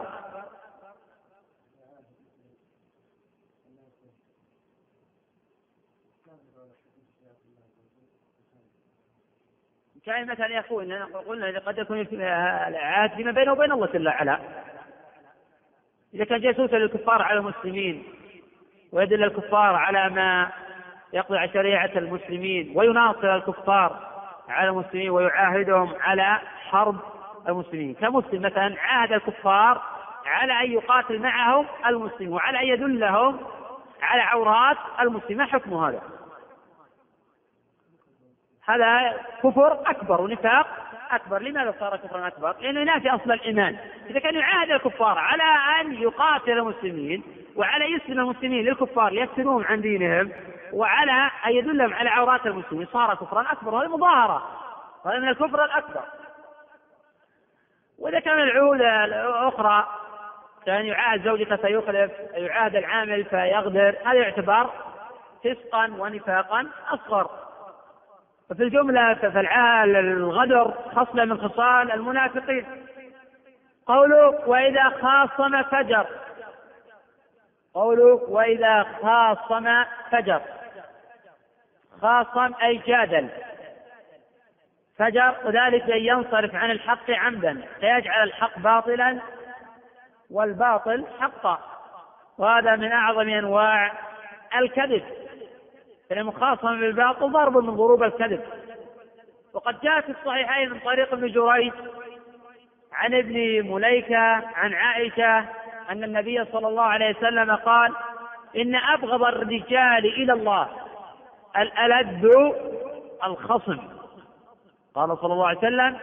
كان مثلا يكون قلنا قد يكون العهد فيما بينه وبين الله جل وعلا. إذا كان جاسوسا للكفار على المسلمين ويدل الكفار على ما يقضي على شريعة المسلمين ويناصر الكفار على المسلمين ويعاهدهم على حرب المسلمين. كمسلم مثلا عاهد الكفار على أن يقاتل معهم المسلمين وعلى أن يدلهم على عورات المسلمين. ما حكم هذا؟ هذا كفر أكبر ونفاق أكبر. لماذا صار كفرا أكبر؟ لأنه ينافي أصل الإيمان. إذا كان يعاهد الكفار على أن يقاتل المسلمين وعلى يسلم المسلمين للكفار ليفتنوهم عن دينهم وعلى أن يدلهم على عورات المسلمين صار كفرا أكبر وهذه مظاهرة. هذا من الكفر الأكبر. وإذا كان العهود الأخرى كان يعاهد زوجته فيخلف يعاهد العامل فيغدر هذا يعتبر فسقا ونفاقا أصغر. وفي الجملة فالعال الغدر خصلة من خصال المنافقين. قوله وإذا خاصم فجر. قوله وإذا خاصم فجر. خاصم أي جادل. فجر وذلك أن ينصرف عن الحق عمدا فيجعل الحق باطلا والباطل حقا. وهذا من أعظم أنواع الكذب. فالمخاصمة بالباطل ضرب من ضروب الكذب. وقد جاء في الصحيحين من طريق ابن جريج عن ابن مليكة عن عائشة أن النبي صلى الله عليه وسلم قال إن أبغض الرجال إلى الله الألد الخصم. قال صلى الله عليه وسلم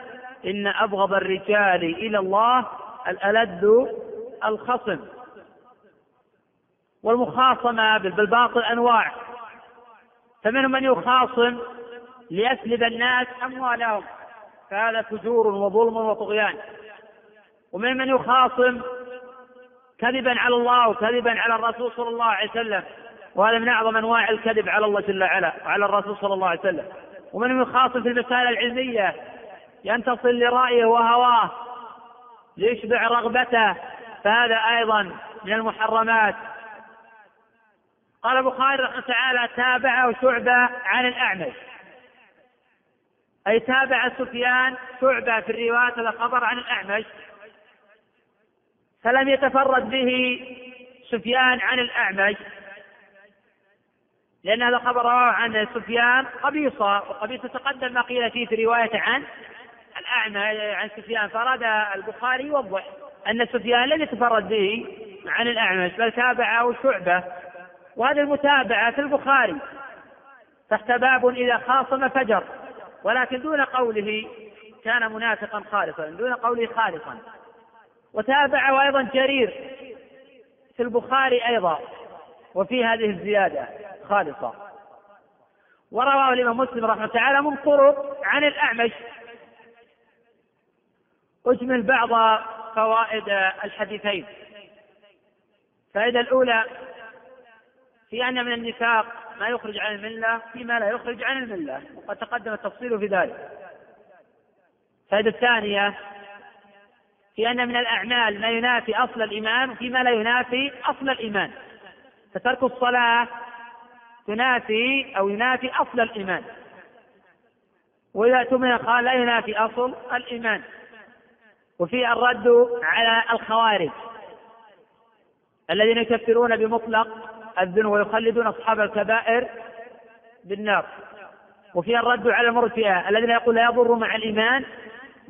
إن أبغض الرجال إلى الله الألد الخصم. والمخاصمة بالباطل أنواع فمنهم من يخاصم ليسلب الناس أموالهم فهذا فجور وظلم وطغيان. ومن من يخاصم كذبا على الله وكذبا على الرسول صلى الله عليه وسلم وهذا من أعظم أنواع الكذب على الله جل وعلا وعلى الرسول صلى الله عليه وسلم. ومن يخاصم في المسائل العلمية ينتصر لرأيه وهواه ليشبع رغبته فهذا أيضا من المحرمات. قال البخاري رحمه تعالى تابعه شعبة عن الأعمش. أي تابع سفيان شعبة في الرواية هذا خبر عن الأعمش. فلم يتفرد به سفيان عن الأعمش. لأن هذا خبر عن سفيان قبيصة وقبيصة تقدم ما قيل فيه في رواية عن الأعمى عن سفيان. فأراد البخاري يوضح أن سفيان لم يتفرد به عن الأعمش بل تابعه شعبة. وهذه المتابعة في البخاري. تحت باب إذا خاصم فجر. ولكن دون قوله كان منافقا خالصا دون قوله خالصا. وتابعه أيضا جرير في البخاري أيضا. وفي هذه الزيادة خالصة. ورواه الإمام مسلم رحمه الله تعالى من طرق عن الأعمش. أجمل بعض فوائد الحديثين. الفائدة الأولى في أن من النفاق ما يخرج عن الملة فيما لا يخرج عن الملة وقد تقدم التفصيل في ذلك. الفائدة الثانية في أن من الأعمال ما ينافي أصل الإيمان وفيما لا ينافي أصل الإيمان. فترك الصلاة تنافي أو ينافي أصل الإيمان. وإذا تؤمن قال لا ينافي أصل الإيمان. وفي الرد على الخوارج الذين يكفرون بمطلق الذنوب ويخلدون أصحاب الكبائر بالنار. وفي الرد على المرجئة الذين يقول لا يضر مع الإيمان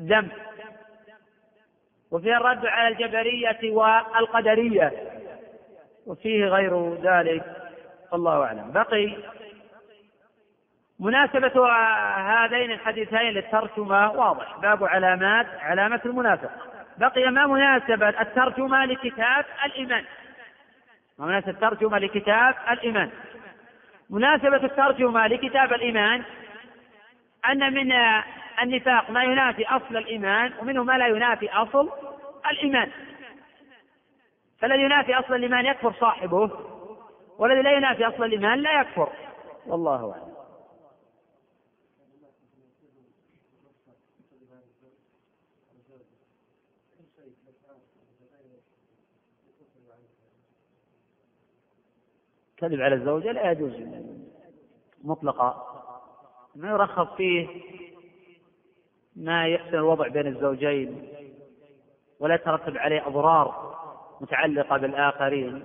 ذنب. وفيها الرد على الجبرية والقدرية. وفيه غير ذلك. والله أعلم. بقي مناسبة هذين الحديثين للترجمة. واضح. باب علامات علامة المنافق بقي ما مناسبة الترجمة لكتاب الإيمان. ما مناسبة الترجمة لكتاب الإيمان. مناسبة الترجمة لكتاب الإيمان أن من النفاق ما ينافي أصل الإيمان ومنه ما لا ينافي أصل الإيمان. فالذي ينافي أصل الإيمان يكفر صاحبه والذي لا ينافي أصل الإيمان لا يكفر. والله أعلم. كذب على الزوجة لا يجوز. مطلقا ما يرخص فيه ما يحسن الوضع بين الزوجين ولا يترتب عليه أضرار متعلقة بالآخرين.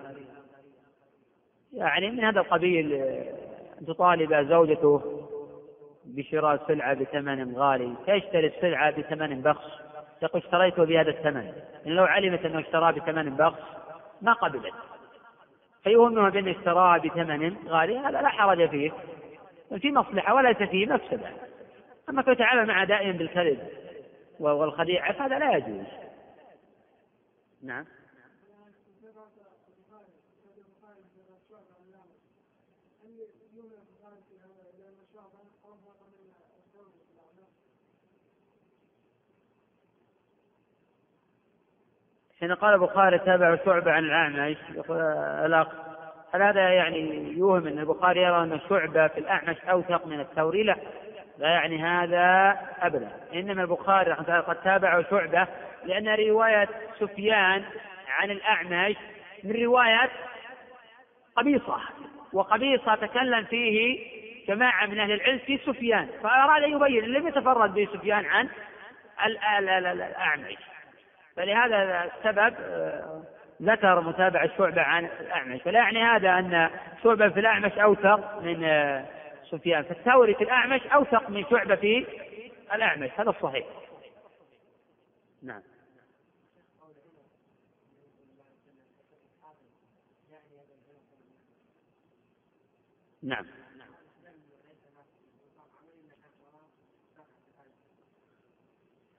يعني من هذا القبيل أن تطالب زوجته بشراء سلعة بثمن غالي. فيشتري السلعة بثمن بخس. يقول اشتريته بهذا الثمن. إن لو علمت أنه اشتراه بثمن بخس ما قبلت. فيوهمها بأنه اشتراه بثمن غالي هذا لا حرج فيه في مصلحة وليس فيه مفسدة. أما كنت يتعامل معه دائما بالكذب والخديعة فهذا لا يجوز. نعم. حين قال البخاري تابع شعبة عن الأعمش يقول الأخ هل هذا يعني يوهم أن البخاري يرى أن شعبة في الأعمش أوثق من الثوري؟ لا لا يعني هذا أبدا إنما البخاري رحمه الله قد تابعه شعبة لأن رواية سفيان عن الأعمش من رواية قبيصة وقبيصة تكلم فيه جماعة من أهل العلم في سفيان فأراد أن يبين لم يتفرد به سفيان عن الأعمش فلهذا السبب آه، ذكر متابعة شعبة عن الأعمش. فلا يعني هذا أن شعبة في الأعمش أوثق من آه، سفيان. فالثوري في الأعمش أوثق من شعبة في الأعمش. هذا الصحيح. نعم. نعم.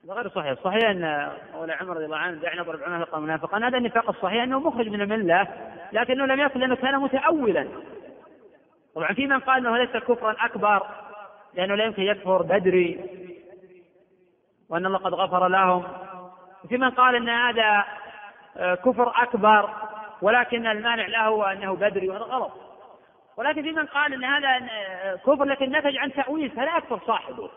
غير صحيح، صحيح أن مولى عمر رضي الله عنه دعنا ضرب عمر منافقا، هذا النفاق الصحيح أنه مخرج من الملة لكنه لم يكن لأنه كان متأولا. طبعا في من قال أنه ليس كفرا أكبر لأنه لا يمكن يكفر بدري وأن الله قد غفر لهم. وفي من قال أن هذا آه، كفر أكبر ولكن المانع له أنه بدري وهذا غلط. ولكن في من قال أن هذا آه، كفر لكن نتج عن تأويل فلا يكفر صاحبه.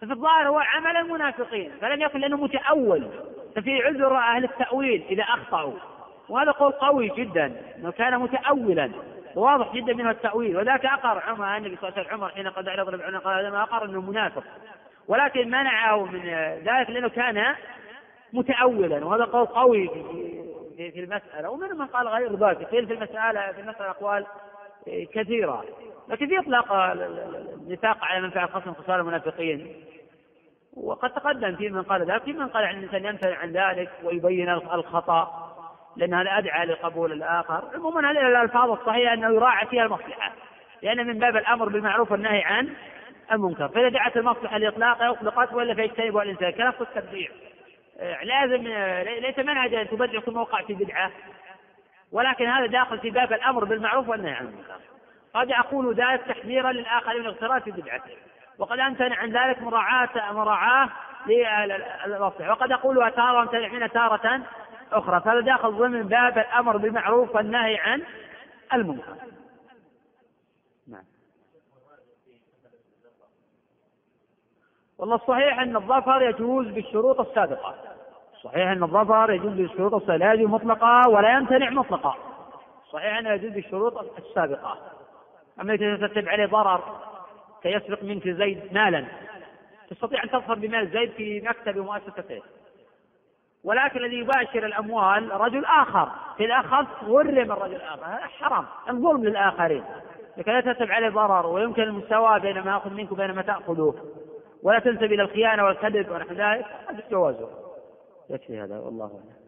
ففي الظاهر هو عمل المنافقين فلم يكن لأنه متأول ففي عذر أهل التأويل إذا أخطأوا. وهذا قول قوي جدا أنه كان متأولا واضح جدا منه التأويل. وذاك أقر عمر النبي صلى الله عليه وسلم عمر حين قد يضرب عنق قال هذا ما أقر أنه منافق. ولكن منعه من ذلك لأنه كان متأولا وهذا قول قوي في, المسألة. ومن من قال غير ذلك في المسألة في المسألة أقوال كثيرة. لكن في إطلاق النفاق على من فعل خصم خصال المنافقين. وقد تقدم في من قال ذلك. في من قال ان الإنسان يمتنع عن ذلك ويبين الخطأ لأن هذا أدعى لقبول الآخر. عموما هذه الألفاظ الصحيحة أنه يراعى فيها المصلحة لأن من باب الأمر بالمعروف والنهي عن المنكر. فإذا دعت المصلحة لاطلاقها أطلقت والا فيجتنبها الانسان كنفس التبديع آه، لازم آه، ليس منهجا أن تبدع كل موقع في بدعة. ولكن هذا داخل في باب الأمر بالمعروف والنهي عن المنكر. قد أقول ذلك تحذيرا للآخرين من في بدعته. وقد أمتنع عن ذلك مراعاة مراعاة للمصلحة وقد أقولها تارة وامتنع منها تارة أخرى. فهذا داخل ضمن باب الأمر بالمعروف والنهي عن المنكر. نعم. والله الصحيح أن الظفر يجوز بالشروط السابقة. صحيح أن الظفر يجوز بالشروط السابقة. لا يجوز مطلقا ولا يمتنع مطلقا. صحيح أنه يجوز بالشروط السابقة. أما يترتب عليه ضرر كيسرق منك زيد مالا. تستطيع أن تظفر بمال زيد في مكتب مؤسسته ولكن الذي يباشر الأموال رجل آخر. إذا أخذت غرم الرجل الآخر. هذا حرام. الظلم للآخرين. لكي لا تتبع عليه ضرر ويمكن المساواة بين ما أخذ منك وبين ما تأخذه. ولا تنسب إلى الخيانة والكذب ونحو ذلك هذا يكفي هذا. والله أعلم.